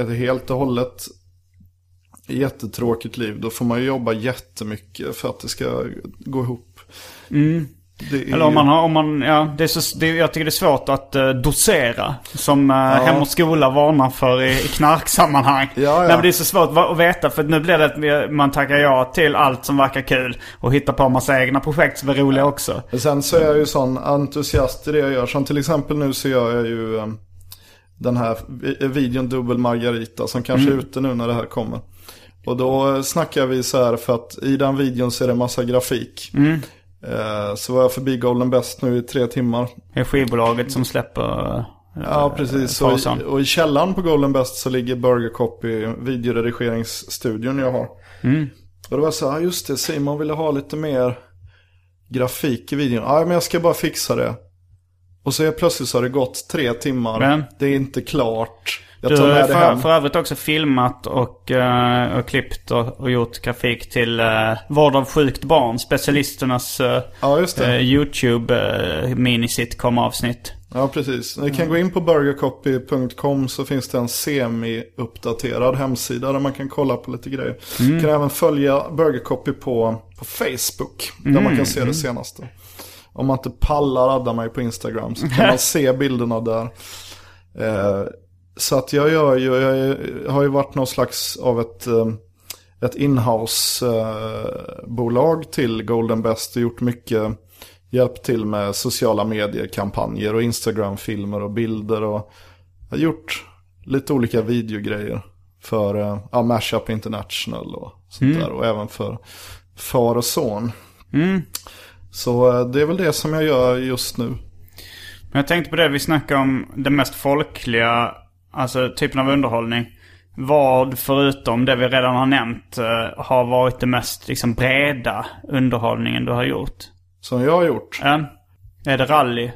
ett helt och hållet jättetråkigt liv, då får man ju jobba jättemycket för att det ska gå ihop. Är Eller om man har, om man, ja, det är så, det, jag tycker det är svårt att eh, dosera. Som uh, Hem och Skola varnar för i, i knarksammanhang. Ja, ja. Nej, men det är så svårt att veta för nu blir det att man tackar ja till allt som verkar kul. Och hittar på en massa egna projekt som är roliga också. Men Sen så är jag ju sån entusiast i det jag gör. Som till exempel nu så gör jag ju eh, den här vi- videon Dubbel Margarita som kanske är ute nu när det här kommer. Och då snackar vi så här för att i den videon så är det massa grafik. Eh, Så var jag förbi Golden Best nu i tre timmar. Det är skivbolaget som släpper Ja, precis. Och i, och i källaren på Golden Best så ligger Burger Copy, videoredigeringsstudion jag har. Och det var så här, "Ah, just det, Simon ville ha lite mer grafik i videon. Ja, men jag ska bara fixa det. Och så helt plötsligt så har det gått tre timmar. Men- Det är inte klart. Jag Du har för, för övrigt också filmat och, eh, och klippt och, och gjort grafik till uh, Vård av sjukt barn. Specialisternas uh, Ja, det. YouTube uh, mini-sitcom-avsnitt. Ja, precis. Ni kan gå in på burgercopy.com så finns det en semi-uppdaterad hemsida där man kan kolla på lite grejer. Du kan även följa Burger Copy på, på Facebook där man kan se det senaste. Om man inte pallar adda mig på Instagram så kan man (laughs) se bilderna där. Eh, så att jag gör ju, jag har ju varit någon slags av ett, eh, ett inhouse-bolag till Golden Best och gjort mycket hjälpt till med sociala mediekampanjer och Instagram-filmer och bilder och har gjort lite olika videogrejer för eh, ja, Mashup International och sånt där och även för far och son. Så eh, det är väl det som jag gör just nu. Men jag tänkte på det vi snackade om, det mest folkliga, alltså typen av underhållning. Vad förutom det vi redan har nämnt eh, har varit det mest liksom breda underhållningen du har gjort? Som jag har gjort. Ja. Är det rally?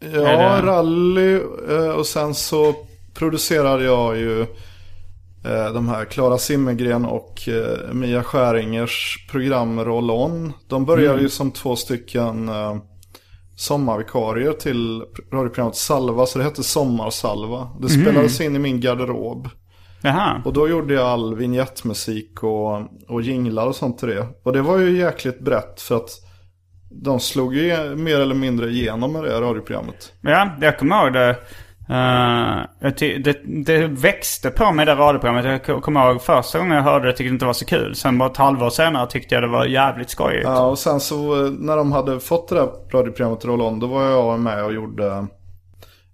Ja, det- rally eh, och sen så producerade jag ju eh, de här Klara Simmergren och Mia Skäringers program Roll On. De började ju som två stycken sommarvikarier till radioprogrammet Salva, så det hette Sommarsalva. Det spelades in i min garderob. Jaha. Och då gjorde jag all vignettmusik och, och jinglar och sånt till det. Och det var ju jäkligt brett för att de slog ju mer eller mindre igenom med det radioprogrammet. Ja, jag kommer ihåg det. Ty- det, det växte på mig det radioprogrammet. Jag kommer ihåg första gången jag hörde det tyckte jag inte det var så kul. Sen bara ett halvår senare tyckte jag det var jävligt skojigt. Ja, och sen så eh, när de hade fått det där radioprogrammet Roll On, då var jag med och gjorde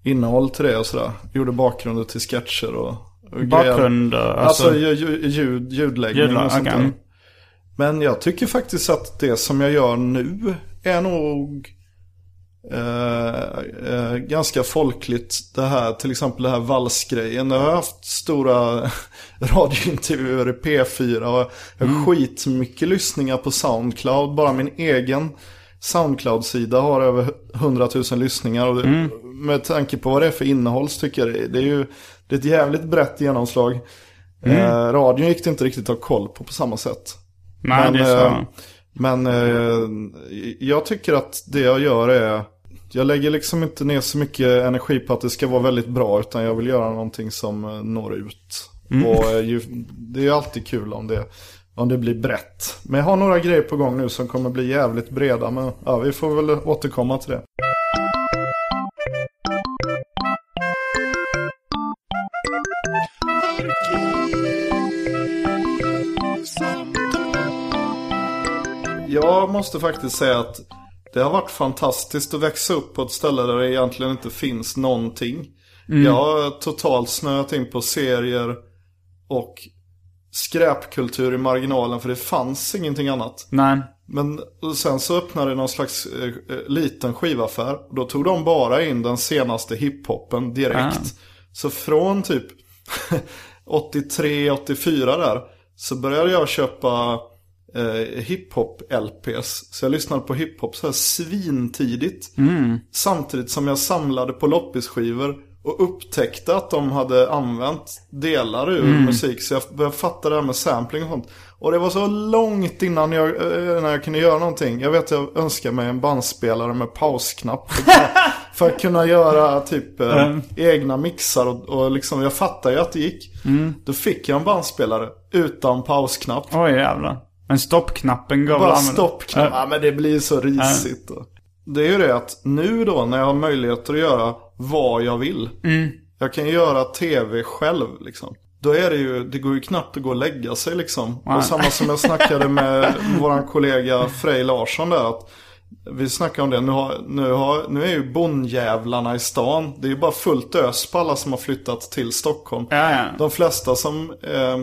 innehåll till det och sådär. Gjorde bakgrunder till sketcher och, och grejer. Bakgrund, eh, Alltså, alltså... ju- ju- ljud, ljudläggning Ljudlag, och sånt okej. där. Men jag tycker faktiskt att det som jag gör nu är nog ganska folkligt. Det här, till exempel det här valsgrejen. Jag har haft stora (laughs) radiointervjuer i P4 och jag har skitmycket lyssningar på Soundcloud. Bara min egen Soundcloud-sida har över 100 000 lyssningar. Och det, Med tanke på vad det är för innehåll så tycker jag det, det är ju det är ett jävligt brett genomslag. Eh, radion gick det inte riktigt att ha koll på på samma sätt. Nej, det är så. eh, men eh, jag tycker att det jag gör är... Jag lägger liksom inte ner så mycket energi på att det ska vara väldigt bra. Utan jag vill göra någonting som eh, når ut. Och eh, det är ju alltid kul om det, om det blir brett. Men jag har några grejer på gång nu som kommer bli jävligt breda. Men ja, vi får väl återkomma till det. Jag måste faktiskt säga att det har varit fantastiskt att växa upp på ett ställe där det egentligen inte finns någonting. Jag har totalt snöat in på serier och skräpkultur i marginalen för det fanns ingenting annat. Nej. Men sen så öppnade någon slags eh, eh, liten skivaffär. Då tog de bara in den senaste hiphopen direkt. Ah. Så från typ (laughs) 83, 84 där. Så började jag köpa eh, hiphop-LPs. Så jag lyssnade på hiphop så här svintidigt. Samtidigt som jag samlade på loppisskivor. Och upptäckte att de hade använt delar ur musik. Så jag började fatta det här med sampling och sånt. Och det var så långt innan jag, eh, när jag kunde göra någonting. Jag vet jag önskar mig en bandspelare med pausknapp. För att, (laughs) att kunna göra typ eh, egna mixar. Och, och liksom, jag fattar ju att det gick. Då fick jag en bandspelare utan pausknapp. Oj jävlar. Men stoppknappen går Bara att använda? stoppknapp. Ja. Ja, men det blir så risigt. då. Det är ju det att nu då när jag har möjligheter att göra vad jag vill. Mm. Jag kan göra tv själv liksom. Då är det ju, det går ju knappt att gå och lägga sig liksom. Och samma som jag snackade med (laughs) våran kollega Frej Larsson där. Att vi snackade om det, nu, har, nu, har, nu är ju bondjävlarna i stan. Det är ju bara fullt ös på alla som har flyttat till Stockholm. Ja, ja. De flesta som eh,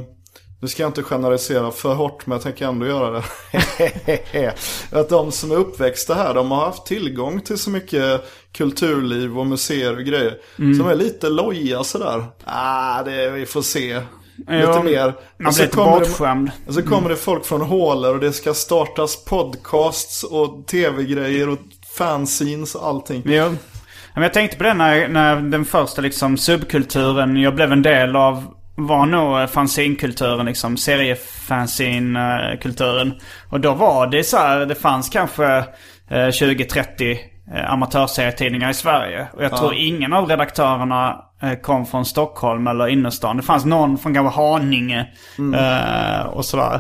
nu ska jag inte generalisera för hårt men jag tänker ändå göra det. (laughs) att de som är uppväxta här, de har haft tillgång till så mycket kulturliv och museer och grejer. Som är lite loja sådär. Ah, det, vi får se. Lite Jo, mer. Man blir så lite bortskämd. och så kommer det folk från hålor och det ska startas podcasts och tv-grejer och fanzines och allting. Jo. Men jag tänkte på det när, när den första liksom subkulturen jag blev en del av var nog eh, fanzinkulturen, liksom seriefanzinkulturen. Och då var det så här, det fanns kanske eh, 20-30 eh, amatörserietidningar i Sverige. Och jag tror ingen av redaktörerna eh, kom från Stockholm eller innerstan. Det fanns någon från kanske Haninge eh, och sådär.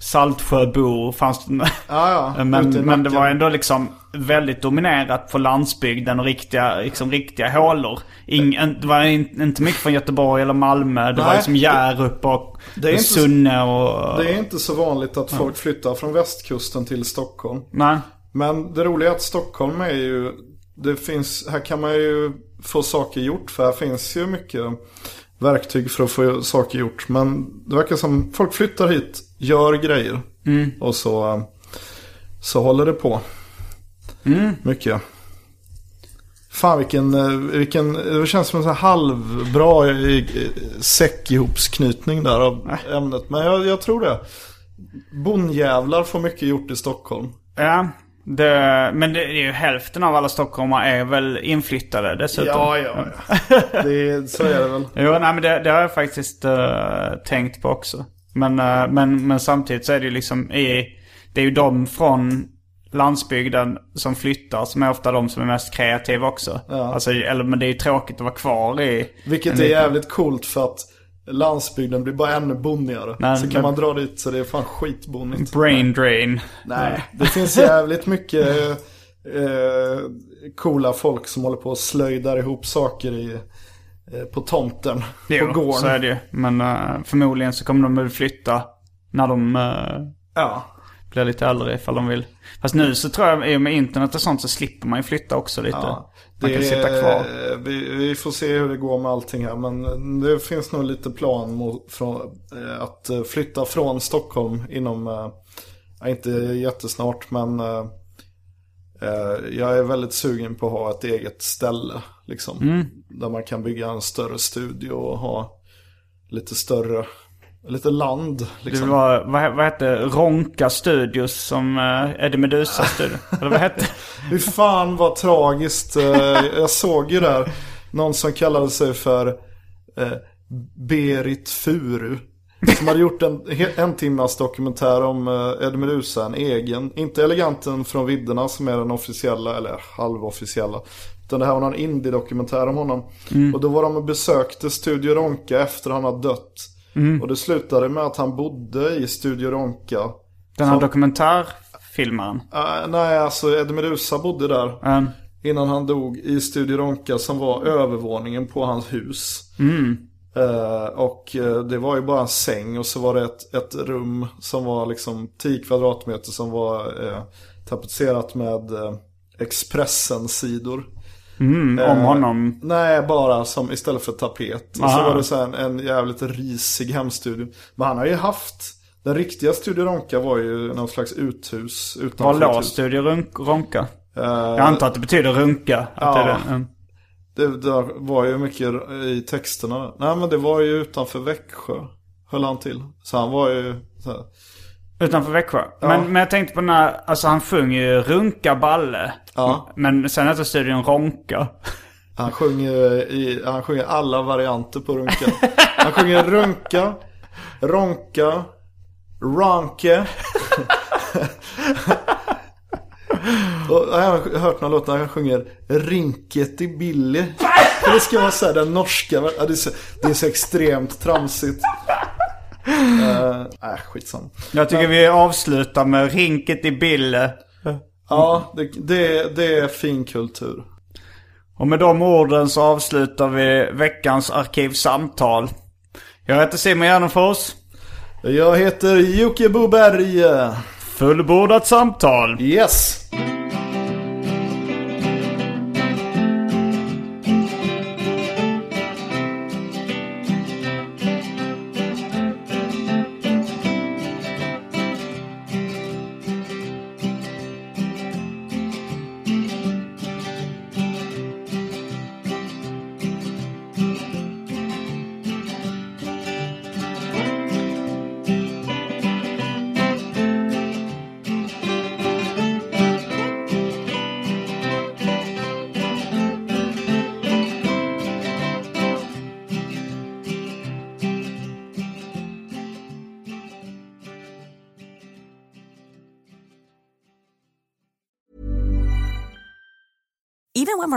Saltsjöbo fanns det. Ja, ja. (laughs) Men, men det var ändå liksom väldigt dominerat på landsbygden och riktiga, liksom riktiga hålor. Ing, det var in, inte mycket från Göteborg eller Malmö. Det var Nej, liksom Hjärup och, det är och inte- Sunne och... Det är inte så vanligt att folk flyttar från västkusten till Stockholm. Nej. Men det roliga är att Stockholm är ju, det finns, här kan man ju få saker gjort för här finns ju mycket verktyg för att få saker gjort. Men det verkar som folk flyttar hit, gör grejer och så, så håller det på. Mycket. Fan vilken, eh, vilken, det känns som en sån här halvbra eh, säck ihopsknytning där av ämnet. Men jag, jag tror det. Bondjävlar får mycket gjort i Stockholm. Ja. Det, men det är ju hälften av alla stockholmare är väl inflyttade dessutom. Ja, ja, ja. (laughs) Det så är det väl. Jo, nej men det, det har jag faktiskt eh, tänkt på också. Men, eh, men, men samtidigt så är det ju liksom i, det är ju de från landsbygden som flyttar som är ofta de som är mest kreativa också. Alltså, eller, men det är ju tråkigt att vara kvar i... Vilket är liten- jävligt coolt för att landsbygden blir bara ännu bonnigare. Nej, så kan men- man dra dit så det är fan skitbonnigt. Brain drain. Nej, det finns jävligt mycket eh, coola folk som håller på och slöjdar ihop saker i, eh, på tomten. Jo, på gården. så är det ju. Men eh, förmodligen så kommer de väl flytta när de eh, Ja. Blir lite äldre ifall de vill. Fast nu så tror jag, i och med internet och sånt så slipper man ju flytta också lite. Ja, man kan sitta är- kvar. Vi, vi får se hur det går med allting här. Men det finns nog lite plan mot, från, eh, att eh, flytta från Stockholm inom, ja, inte jättesnart men eh, jag är väldigt sugen på att ha ett eget ställe. Liksom, Mm. Där man kan bygga en större studio och ha lite större, lite land. Det Liksom. var, vad, vad hette Ronka Studios som uh, Eddie Meduza studio? (laughs) Eller vad hette Hur fan vad tragiskt. Eh, Jag såg ju där någon som kallade sig för eh, Berit Furu. Som hade gjort en, en timmas dokumentär om eh, Ed Meduza, en egen. Inte Eleganten från vidderna som är den officiella, eller halvofficiella. Utan det här var någon indie-dokumentär om honom. Och då var de och besökte Studio Ronka efter han hade dött. Och det slutade med att han bodde i Studio Ronka. Den här Som- dokumentärfilmaren? Eh, nej, alltså Ed Meduza bodde där. Um, Innan han dog i Studio Ronka som var övervåningen på hans hus. Eh, och eh, det var ju bara en säng och så var det ett, ett rum som var liksom 10 kvadratmeter som var eh, tapetserat med Expressen-sidor. Mm, om Eh, honom. Nej, bara som istället för tapet. Och så Aha. var det så en, en jävligt risig hemstudio. Men han har ju haft, den riktiga Studio Ronka var ju någon slags uthus ett låg. Studio Ronka? Eh, Jag antar att det betyder runka. Att Ja. det är det. Mm. Det, det var ju mycket i texterna. Nej men det var ju utanför Växjö. Höll han till. Så han var ju så här. Utanför Växjö. Men, men jag tänkte på den här, alltså han sjunger ju Runka Balle. Ja. Men sen heter studion Ronka. Han sjunger, i, han sjunger alla varianter på runka. Han sjunger runka, ronka, ronke. Och jag har hört några låtar han sjunger Rinket i Billy. Det ska vara så här den norska, ja, det, är så, det är så extremt tramsigt. Uh, äh, skitsam. Jag tycker vi avslutar med Rinket i Bille. Ja, det, det, det är fin kultur. Och med de orden så avslutar vi veckans arkivsamtal. Jag heter Simon Gärdenfors. Jag heter Jocke Boberg. Fullbordat samtal. Yes!